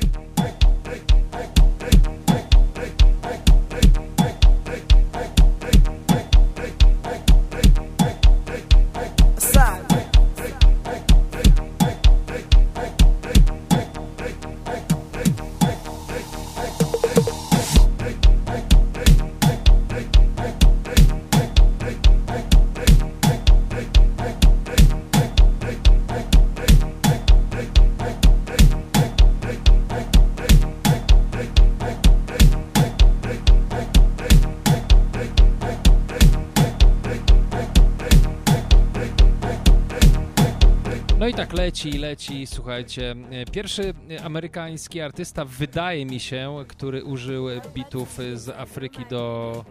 Leci i leci, słuchajcie. E, Pierwszy e, amerykański artysta, wydaje mi się, który użył bitów z Afryki do...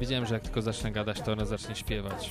Wiedziałem, że jak tylko zacznę gadać, to ona zacznie śpiewać.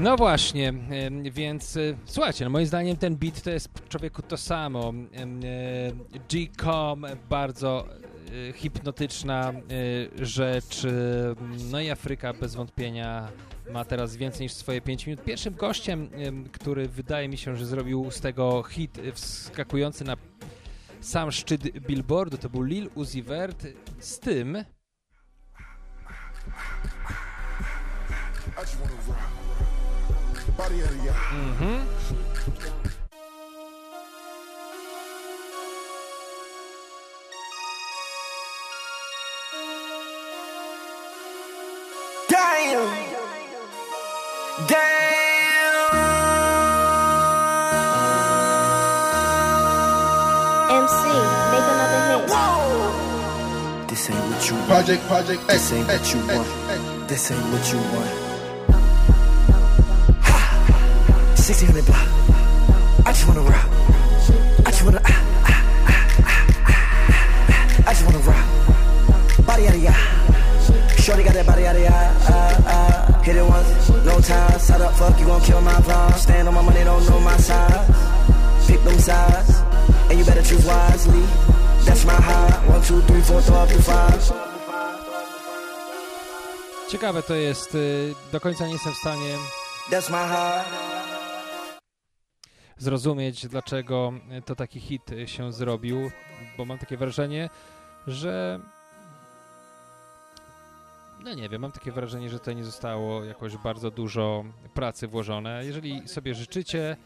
No właśnie, więc e, słuchajcie, no moim zdaniem ten beat to jest człowieku to samo. E, G-Com, bardzo e, hipnotyczna rzecz. No i Afryka bez wątpienia ma teraz więcej niż swoje 5 minut. Pierwszym gościem, em, który wydaje mi się, że zrobił z tego hit wskakujący na sam szczyt billboardu, to był Lil Uzi Vert z tym, hit. This ain't what you want. Project, project, This X, ain't what X, you X, want. X. This ain't what you want. 1600 block. I just wanna rock. I just wanna. Ah, ah, ah, ah, ah. I just wanna rock. Body out of ya. Shorty got that body out of ya. Ah, ah. Hit it once, no time. Side up, fuck, you gon' kill my vibe. Stand on my money, don't know my size. Pick them sides, and you better choose wisely. That's my high. One, two, three, four, throw up to five. Ciekawe to jest, do końca nie jestem w stanie That's my high. Zrozumieć, dlaczego to taki hit się zrobił, bo mam takie wrażenie, że. No nie wiem, mam takie wrażenie, że tutaj nie zostało jakoś bardzo dużo pracy włożone. Jeżeli sobie życzycie,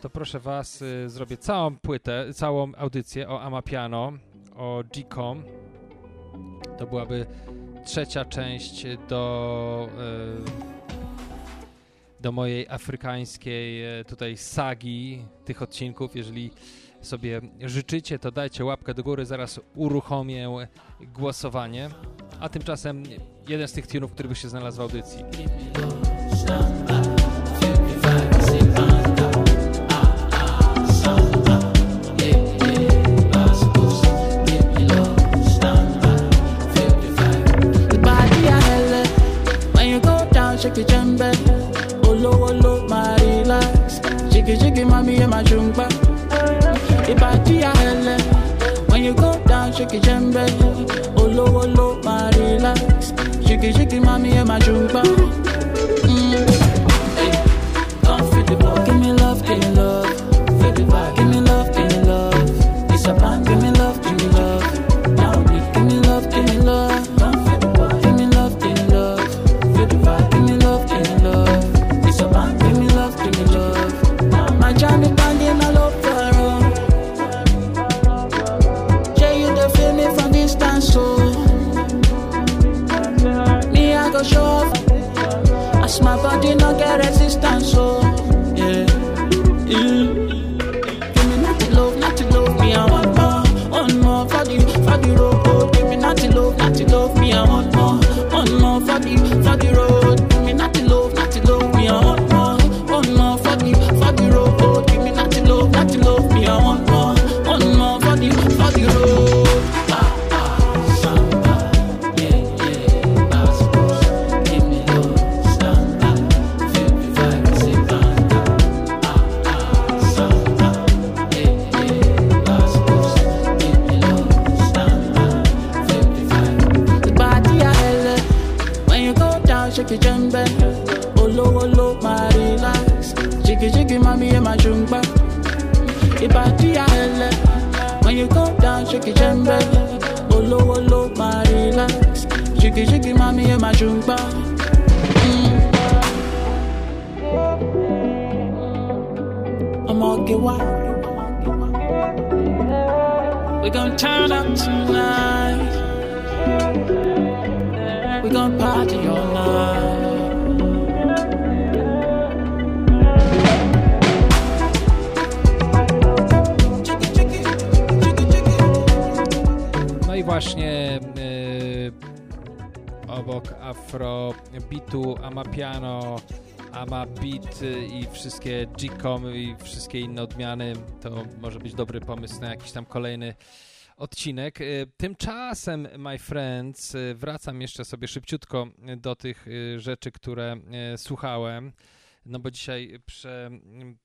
to proszę Was, y, zrobię całą płytę, całą audycję o Amapiano, o G-Com. To byłaby trzecia część do. y, do mojej afrykańskiej e, tutaj sagi tych odcinków. Jeżeli sobie życzycie, to dajcie łapkę do góry, zaraz uruchomię głosowanie. A tymczasem jeden z tych tunów, który by się znalazł w audycji. The body a jiggy, mommy in my jumba. The body a hella. When you go down, shake the jumbe. Olo olo, my relax. Jiggy jiggy, mommy in my jumba. G-com i wszystkie inne odmiany, to może być dobry pomysł na jakiś tam kolejny odcinek. Y, Tymczasem, my friends, y, wracam jeszcze sobie szybciutko do tych rzeczy, które słuchałem. No bo dzisiaj prze,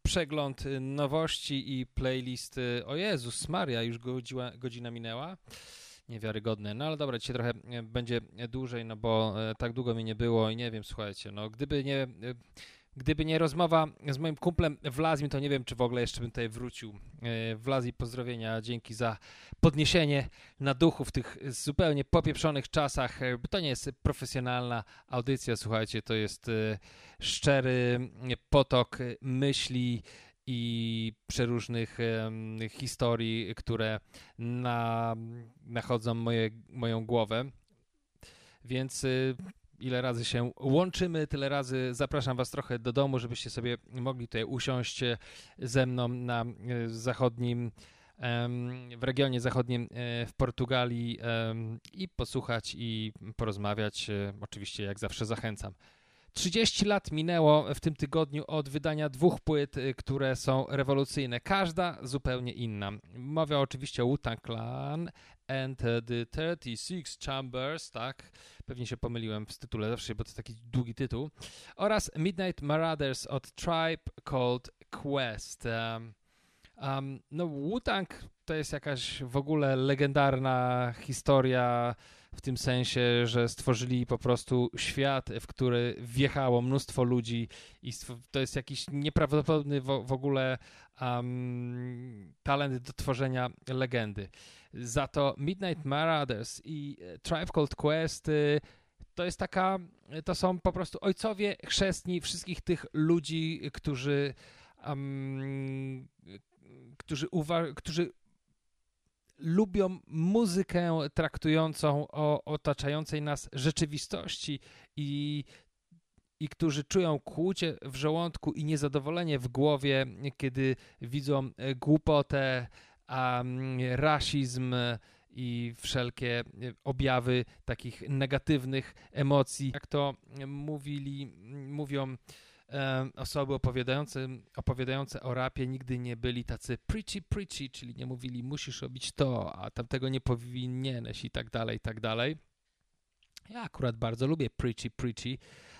przegląd nowości i playlisty. O Jezus Maria, już godzina, godzina minęła. Niewiarygodne. No ale dobra, dzisiaj trochę e, będzie dłużej, no bo e, tak długo mi nie było i nie wiem, słuchajcie, no gdyby nie, e, gdyby nie rozmowa z moim kumplem Wlazim, to nie wiem, czy w ogóle jeszcze bym tutaj wrócił. E, Wlazi, pozdrowienia, dzięki za podniesienie na duchu w tych zupełnie popieprzonych czasach. E, To nie jest profesjonalna audycja, słuchajcie, to jest e, szczery potok myśli i przeróżnych historii, które na, nachodzą moje, moją głowę. Więc ile razy się łączymy, tyle razy zapraszam Was trochę do domu, żebyście sobie mogli tutaj usiąść e, ze mną na e, zachodnim, w regionie zachodnim e, w Portugalii i posłuchać i porozmawiać. Oczywiście, jak zawsze, zachęcam. 30 lat minęło w tym tygodniu od wydania dwóch płyt, y, które są rewolucyjne. Każda zupełnie inna. Mowa oczywiście o Wu-Tang Clan and the 36 Chambers, tak? Pewnie się pomyliłem w tytule zawsze, bo to taki długi tytuł. Oraz Midnight Marauders od Tribe Called Quest. Um, um, no Wu-Tang to jest jakaś w ogóle legendarna historia w tym sensie, że stworzyli po prostu świat, w który wjechało mnóstwo ludzi i to jest jakiś nieprawdopodobny w, w ogóle um, talent do tworzenia legendy. Za to Midnight Marauders i e, Tribe Called Quest y, to jest taka, to są po prostu ojcowie chrzestni wszystkich tych ludzi, którzy um, którzy, uwa- którzy lubią muzykę traktującą o otaczającej nas rzeczywistości i, i którzy czują kłucie w żołądku i niezadowolenie w głowie, kiedy widzą e, głupotę, a, rasizm i wszelkie e, objawy takich negatywnych emocji. Jak to mówili, mówią osoby opowiadające, opowiadające o rapie nigdy nie byli tacy preachy, preachy, czyli nie mówili musisz robić to, a tamtego nie powinieneś i tak dalej, i tak dalej. Ja akurat bardzo lubię preachy, preachy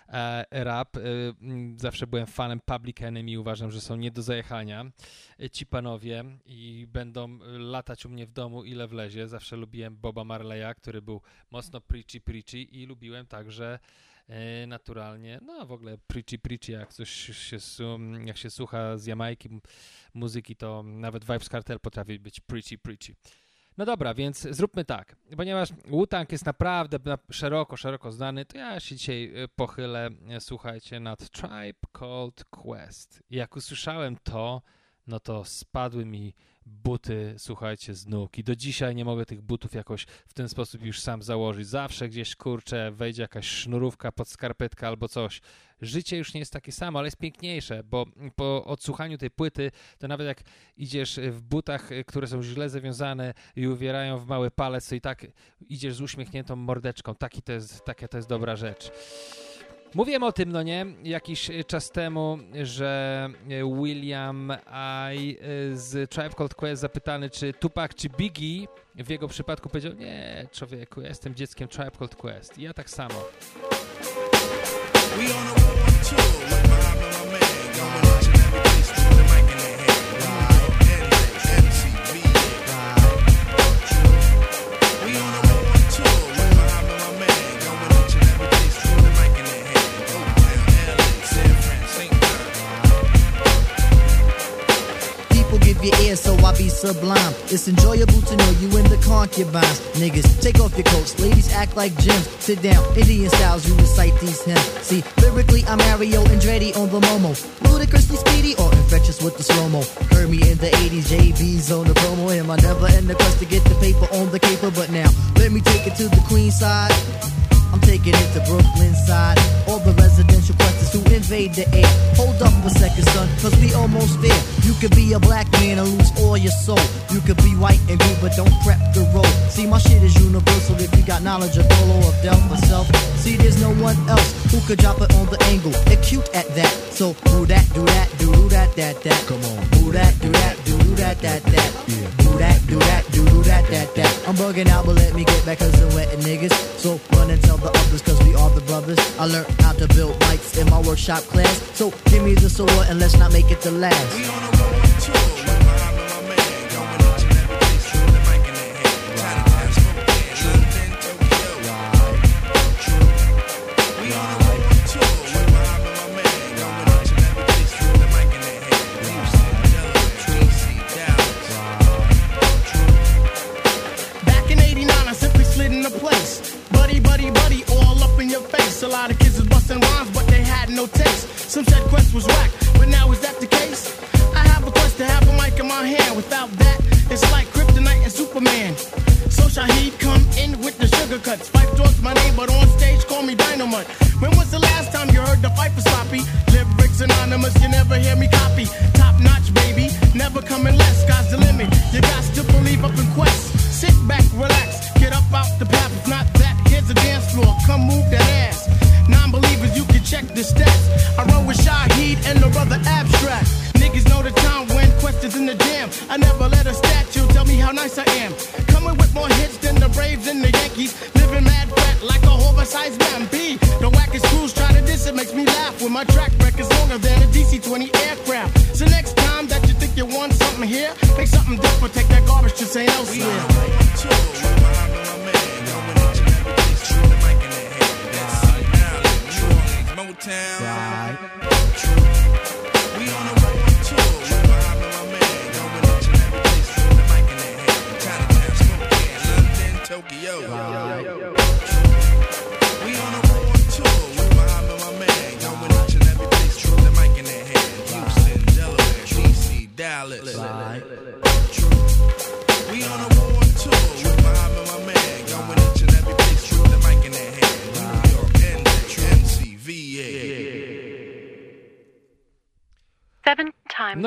e, rap. E, zawsze byłem fanem Public Enemy, uważam, że są nie do zajechania e, ci panowie i będą e, latać u mnie w domu ile wlezie. Zawsze lubiłem Boba Marleya, który był mocno preachy, preachy i lubiłem także e, naturalnie, no w ogóle preachy, preachy, jak coś się, jak się słucha z Jamajki muzyki, to nawet Vibes Cartel potrafi być preachy, preachy. No dobra, więc zróbmy tak. Ponieważ Wu-Tang jest naprawdę na- szeroko, szeroko znany, to ja się dzisiaj e, pochylę, e, słuchajcie, nad Tribe Called Quest. Jak usłyszałem to, no to spadły mi buty, słuchajcie, z nóg. I do dzisiaj nie mogę tych butów jakoś w ten sposób już sam założyć. Zawsze gdzieś, kurczę, wejdzie jakaś sznurówka pod skarpetkę albo coś. Życie już nie jest takie samo, ale jest piękniejsze, bo po odsłuchaniu tej płyty, to nawet jak idziesz w butach, które są źle zawiązane i uwierają w mały palec, to i tak idziesz z uśmiechniętą mordeczką. Taki to jest, taka to jest dobra rzecz. Mówiłem o tym, no nie, jakiś czas temu, że y, William I y, z Tribe Called Quest zapytany, czy Tupac, czy Biggie, w jego przypadku powiedział, nie, człowieku, ja jestem dzieckiem Tribe Called Quest. I ja tak samo. We on a hair, so I be sublime. It's enjoyable to know you in the concubines. Niggas, take off your coats. Ladies act like gems. Sit down, Indian styles, you recite these hymns. See, lyrically, I'm Mario Andretti on the Momo. Ludicrously speedy or infectious with the slow mo. Heard me in the 80s, JB's on the promo. Him, I never in the quest to get the paper on the caper, but now let me take it to the queen side. I'm taking it to Brooklyn side. All the residential questions who invade the air. Hold up a second, son, cause we almost there. You could be a black man and lose all your soul. You could be white and blue, but don't prep the road. See, my shit is universal if you got knowledge of Dolo or Del myself. See, there's no one else who could drop it on the angle. Acute at that. So, do that, do that, do do that, that, that. Come on. Do that, do that, do do that, that, that. Do that, do that, do do that, that, that. I'm bugging out, but let me get back cause I'm wetting niggas. So, run and tell the others cause we are the brothers. I learned how to build mics in my workshop class. So, give me the sword and let's not make it the last.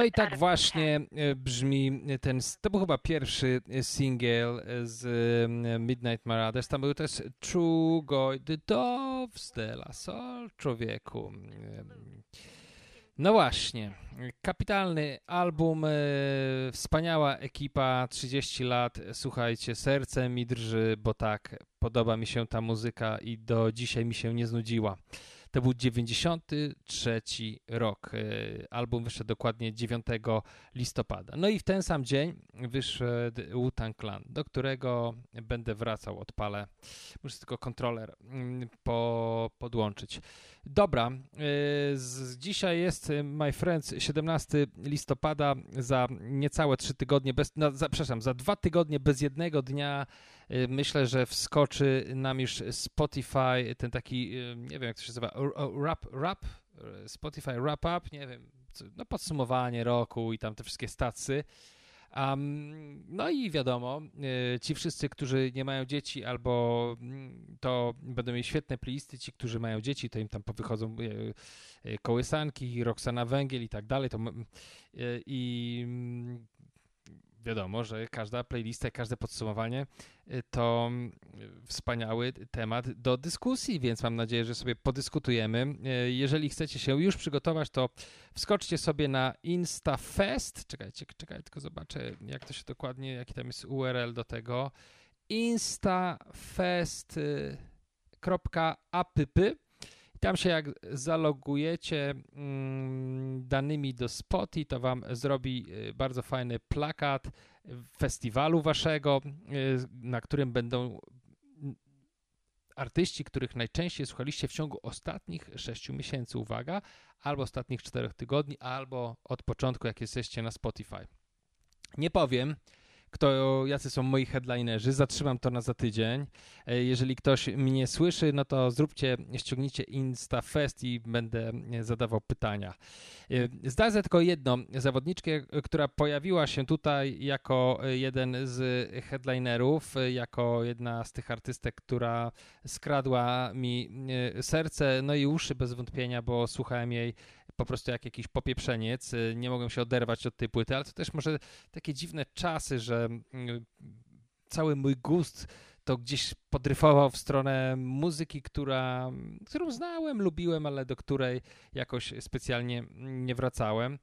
No i tak właśnie e, brzmi ten, to był chyba pierwszy e, singiel z e, Midnight Marauders, tam był też True The Doves de la Sol, człowieku. No właśnie, kapitalny album, wspaniała ekipa, 30 lat, słuchajcie, serce mi drży, bo tak, podoba mi się ta muzyka i do dzisiaj mi się nie znudziła. To był 93 rok. E, Album wyszedł dokładnie 9 listopada. No i w ten sam dzień wyszedł Wu-Tang Clan, do którego będę wracał, odpalę. Muszę tylko kontroler mm, po, podłączyć. Dobra, e, z, dzisiaj jest, e, my friends, 17 listopada, za niecałe 3 tygodnie, bez, no, za, przepraszam, za dwa tygodnie bez jednego dnia myślę, że wskoczy nam już Spotify, ten taki, e, nie wiem jak to się nazywa, rap, rap, e, Spotify Wrap Up, nie wiem, no podsumowanie roku i tam te wszystkie stacy. Um, no i wiadomo, ci wszyscy, którzy nie mają dzieci albo mm, to będą mieli świetne playlisty, ci, którzy mają dzieci, to im tam wychodzą e, kołysanki, Roxana Węgiel i tak dalej, to i mm, wiadomo, że każda playlista, każde podsumowanie y, to mm, wspaniały temat do dyskusji, więc mam nadzieję, że sobie podyskutujemy. Y, Jeżeli chcecie się już przygotować, to wskoczcie sobie na InstaFest. Czekajcie, czekaj, tylko zobaczę, jak to się dokładnie, jaki tam jest URL do tego. instafest.app i tam się jak zalogujecie mm, danymi do Spotify, to wam zrobi y, bardzo fajny plakat festiwalu waszego, y, na którym będą mm, artyści, których najczęściej słuchaliście w ciągu ostatnich 6 miesięcy, uwaga, albo ostatnich 4 tygodni, albo od początku, jak jesteście na Spotify. Nie powiem, kto, jacy są moi headlinerzy, zatrzymam to na za tydzień. E, Jeżeli ktoś mnie słyszy, no to zróbcie, ściągnijcie InstaFest i będę e, zadawał pytania. E, Zdradzę tylko jedno, zawodniczkę, która pojawiła się tutaj jako jeden z headlinerów, jako jedna z tych artystek, która skradła mi serce, no i uszy bez wątpienia, bo słuchałem jej po prostu jak jakiś popieprzeniec. E, Nie mogłem się oderwać od tej płyty, ale to też może takie dziwne czasy, że mm, cały mój gust to gdzieś podryfował w stronę muzyki, która, którą znałem, lubiłem, ale do której jakoś specjalnie nie wracałem.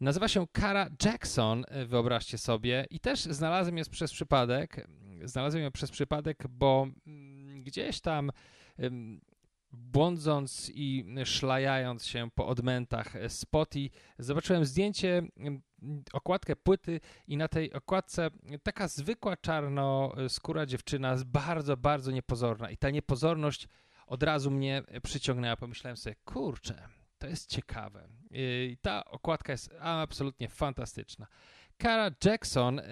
Nazywa się Cara Jackson, e, wyobraźcie sobie, i też znalazłem ją przez przypadek. Znalazłem ją przez przypadek, bo mm, gdzieś tam błądząc i szlajając się po odmętach Spotify, zobaczyłem zdjęcie, em, okładkę płyty i na tej okładce taka zwykła czarnoskóra dziewczyna, bardzo, bardzo niepozorna. I ta niepozorność od razu mnie przyciągnęła. Pomyślałem sobie, kurczę, to jest ciekawe. I ta okładka jest absolutnie fantastyczna. Cara Jackson, e,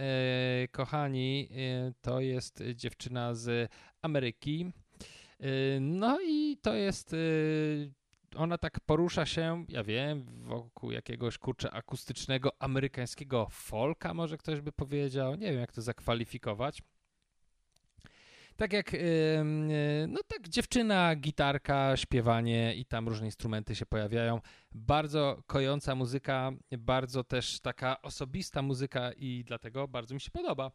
kochani, e, to jest dziewczyna z Ameryki. E, No i to jest. e, Ona tak porusza się, ja wiem, wokół jakiegoś kurczę akustycznego amerykańskiego folka, może ktoś by powiedział. Nie wiem, jak to zakwalifikować. Tak jak, y, no tak, dziewczyna, gitarka, śpiewanie i tam różne instrumenty się pojawiają. Bardzo kojąca muzyka, bardzo też taka osobista muzyka i dlatego bardzo mi się podoba.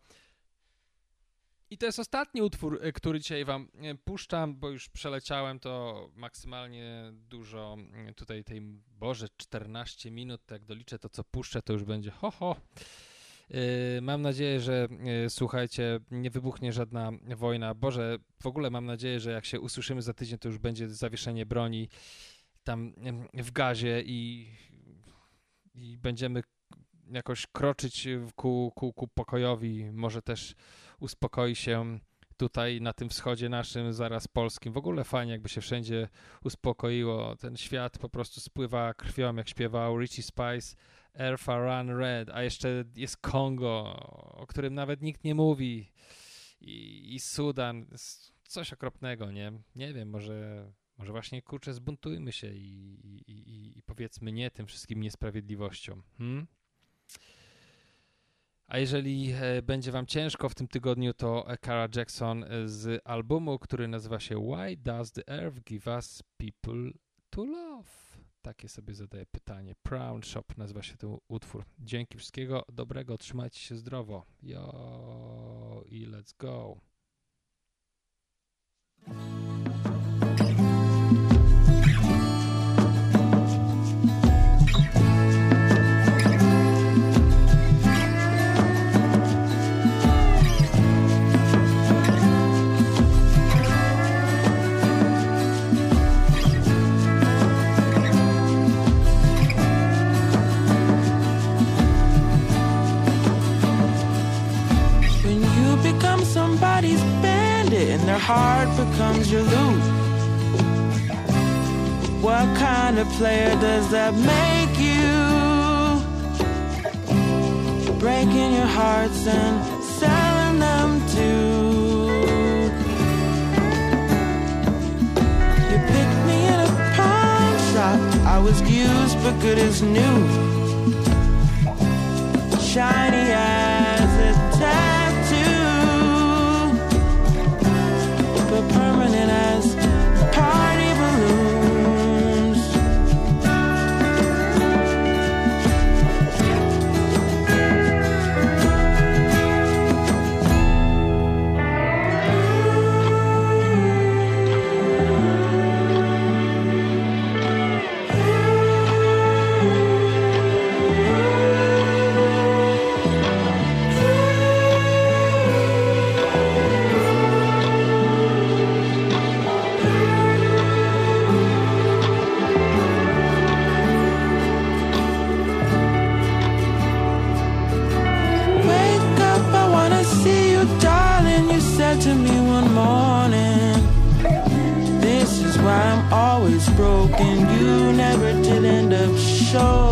I to jest ostatni utwór, y, który dzisiaj wam y, puszczam, bo już przeleciałem to maksymalnie dużo. y, Tutaj tej, Boże, 14 minut, to jak doliczę to, co puszczę, to już będzie ho, ho. Mam nadzieję, że słuchajcie, nie wybuchnie żadna wojna. Boże, w ogóle mam nadzieję, że jak się usłyszymy za tydzień, to już będzie zawieszenie broni tam w gazie i, i będziemy jakoś kroczyć ku, ku, ku pokojowi. Może też uspokoi się tutaj na tym wschodzie naszym, zaraz polskim. W ogóle fajnie, jakby się wszędzie uspokoiło. Ten świat po prostu spływa krwią, jak śpiewał Richie Spice. Airfa Run Red, a jeszcze jest Kongo, o którym nawet nikt nie mówi, i, i Sudan, coś okropnego, nie? Nie wiem, może, może właśnie kurczę, zbuntujmy się i, i, i powiedzmy nie tym wszystkim niesprawiedliwościom. Hmm? A jeżeli e, będzie wam ciężko w tym tygodniu, to Cara Jackson e, z albumu, który nazywa się Why Does the Earth Give Us People to Love? Takie sobie zadaję pytanie. Brown Shop nazywa się ten utwór. Dzięki wszystkiego dobrego, trzymajcie się zdrowo. Jo i let's go. Kind of player does that make you? Breaking your hearts and selling them too. You picked me in a pawn shop. I was used but good as new shiny as This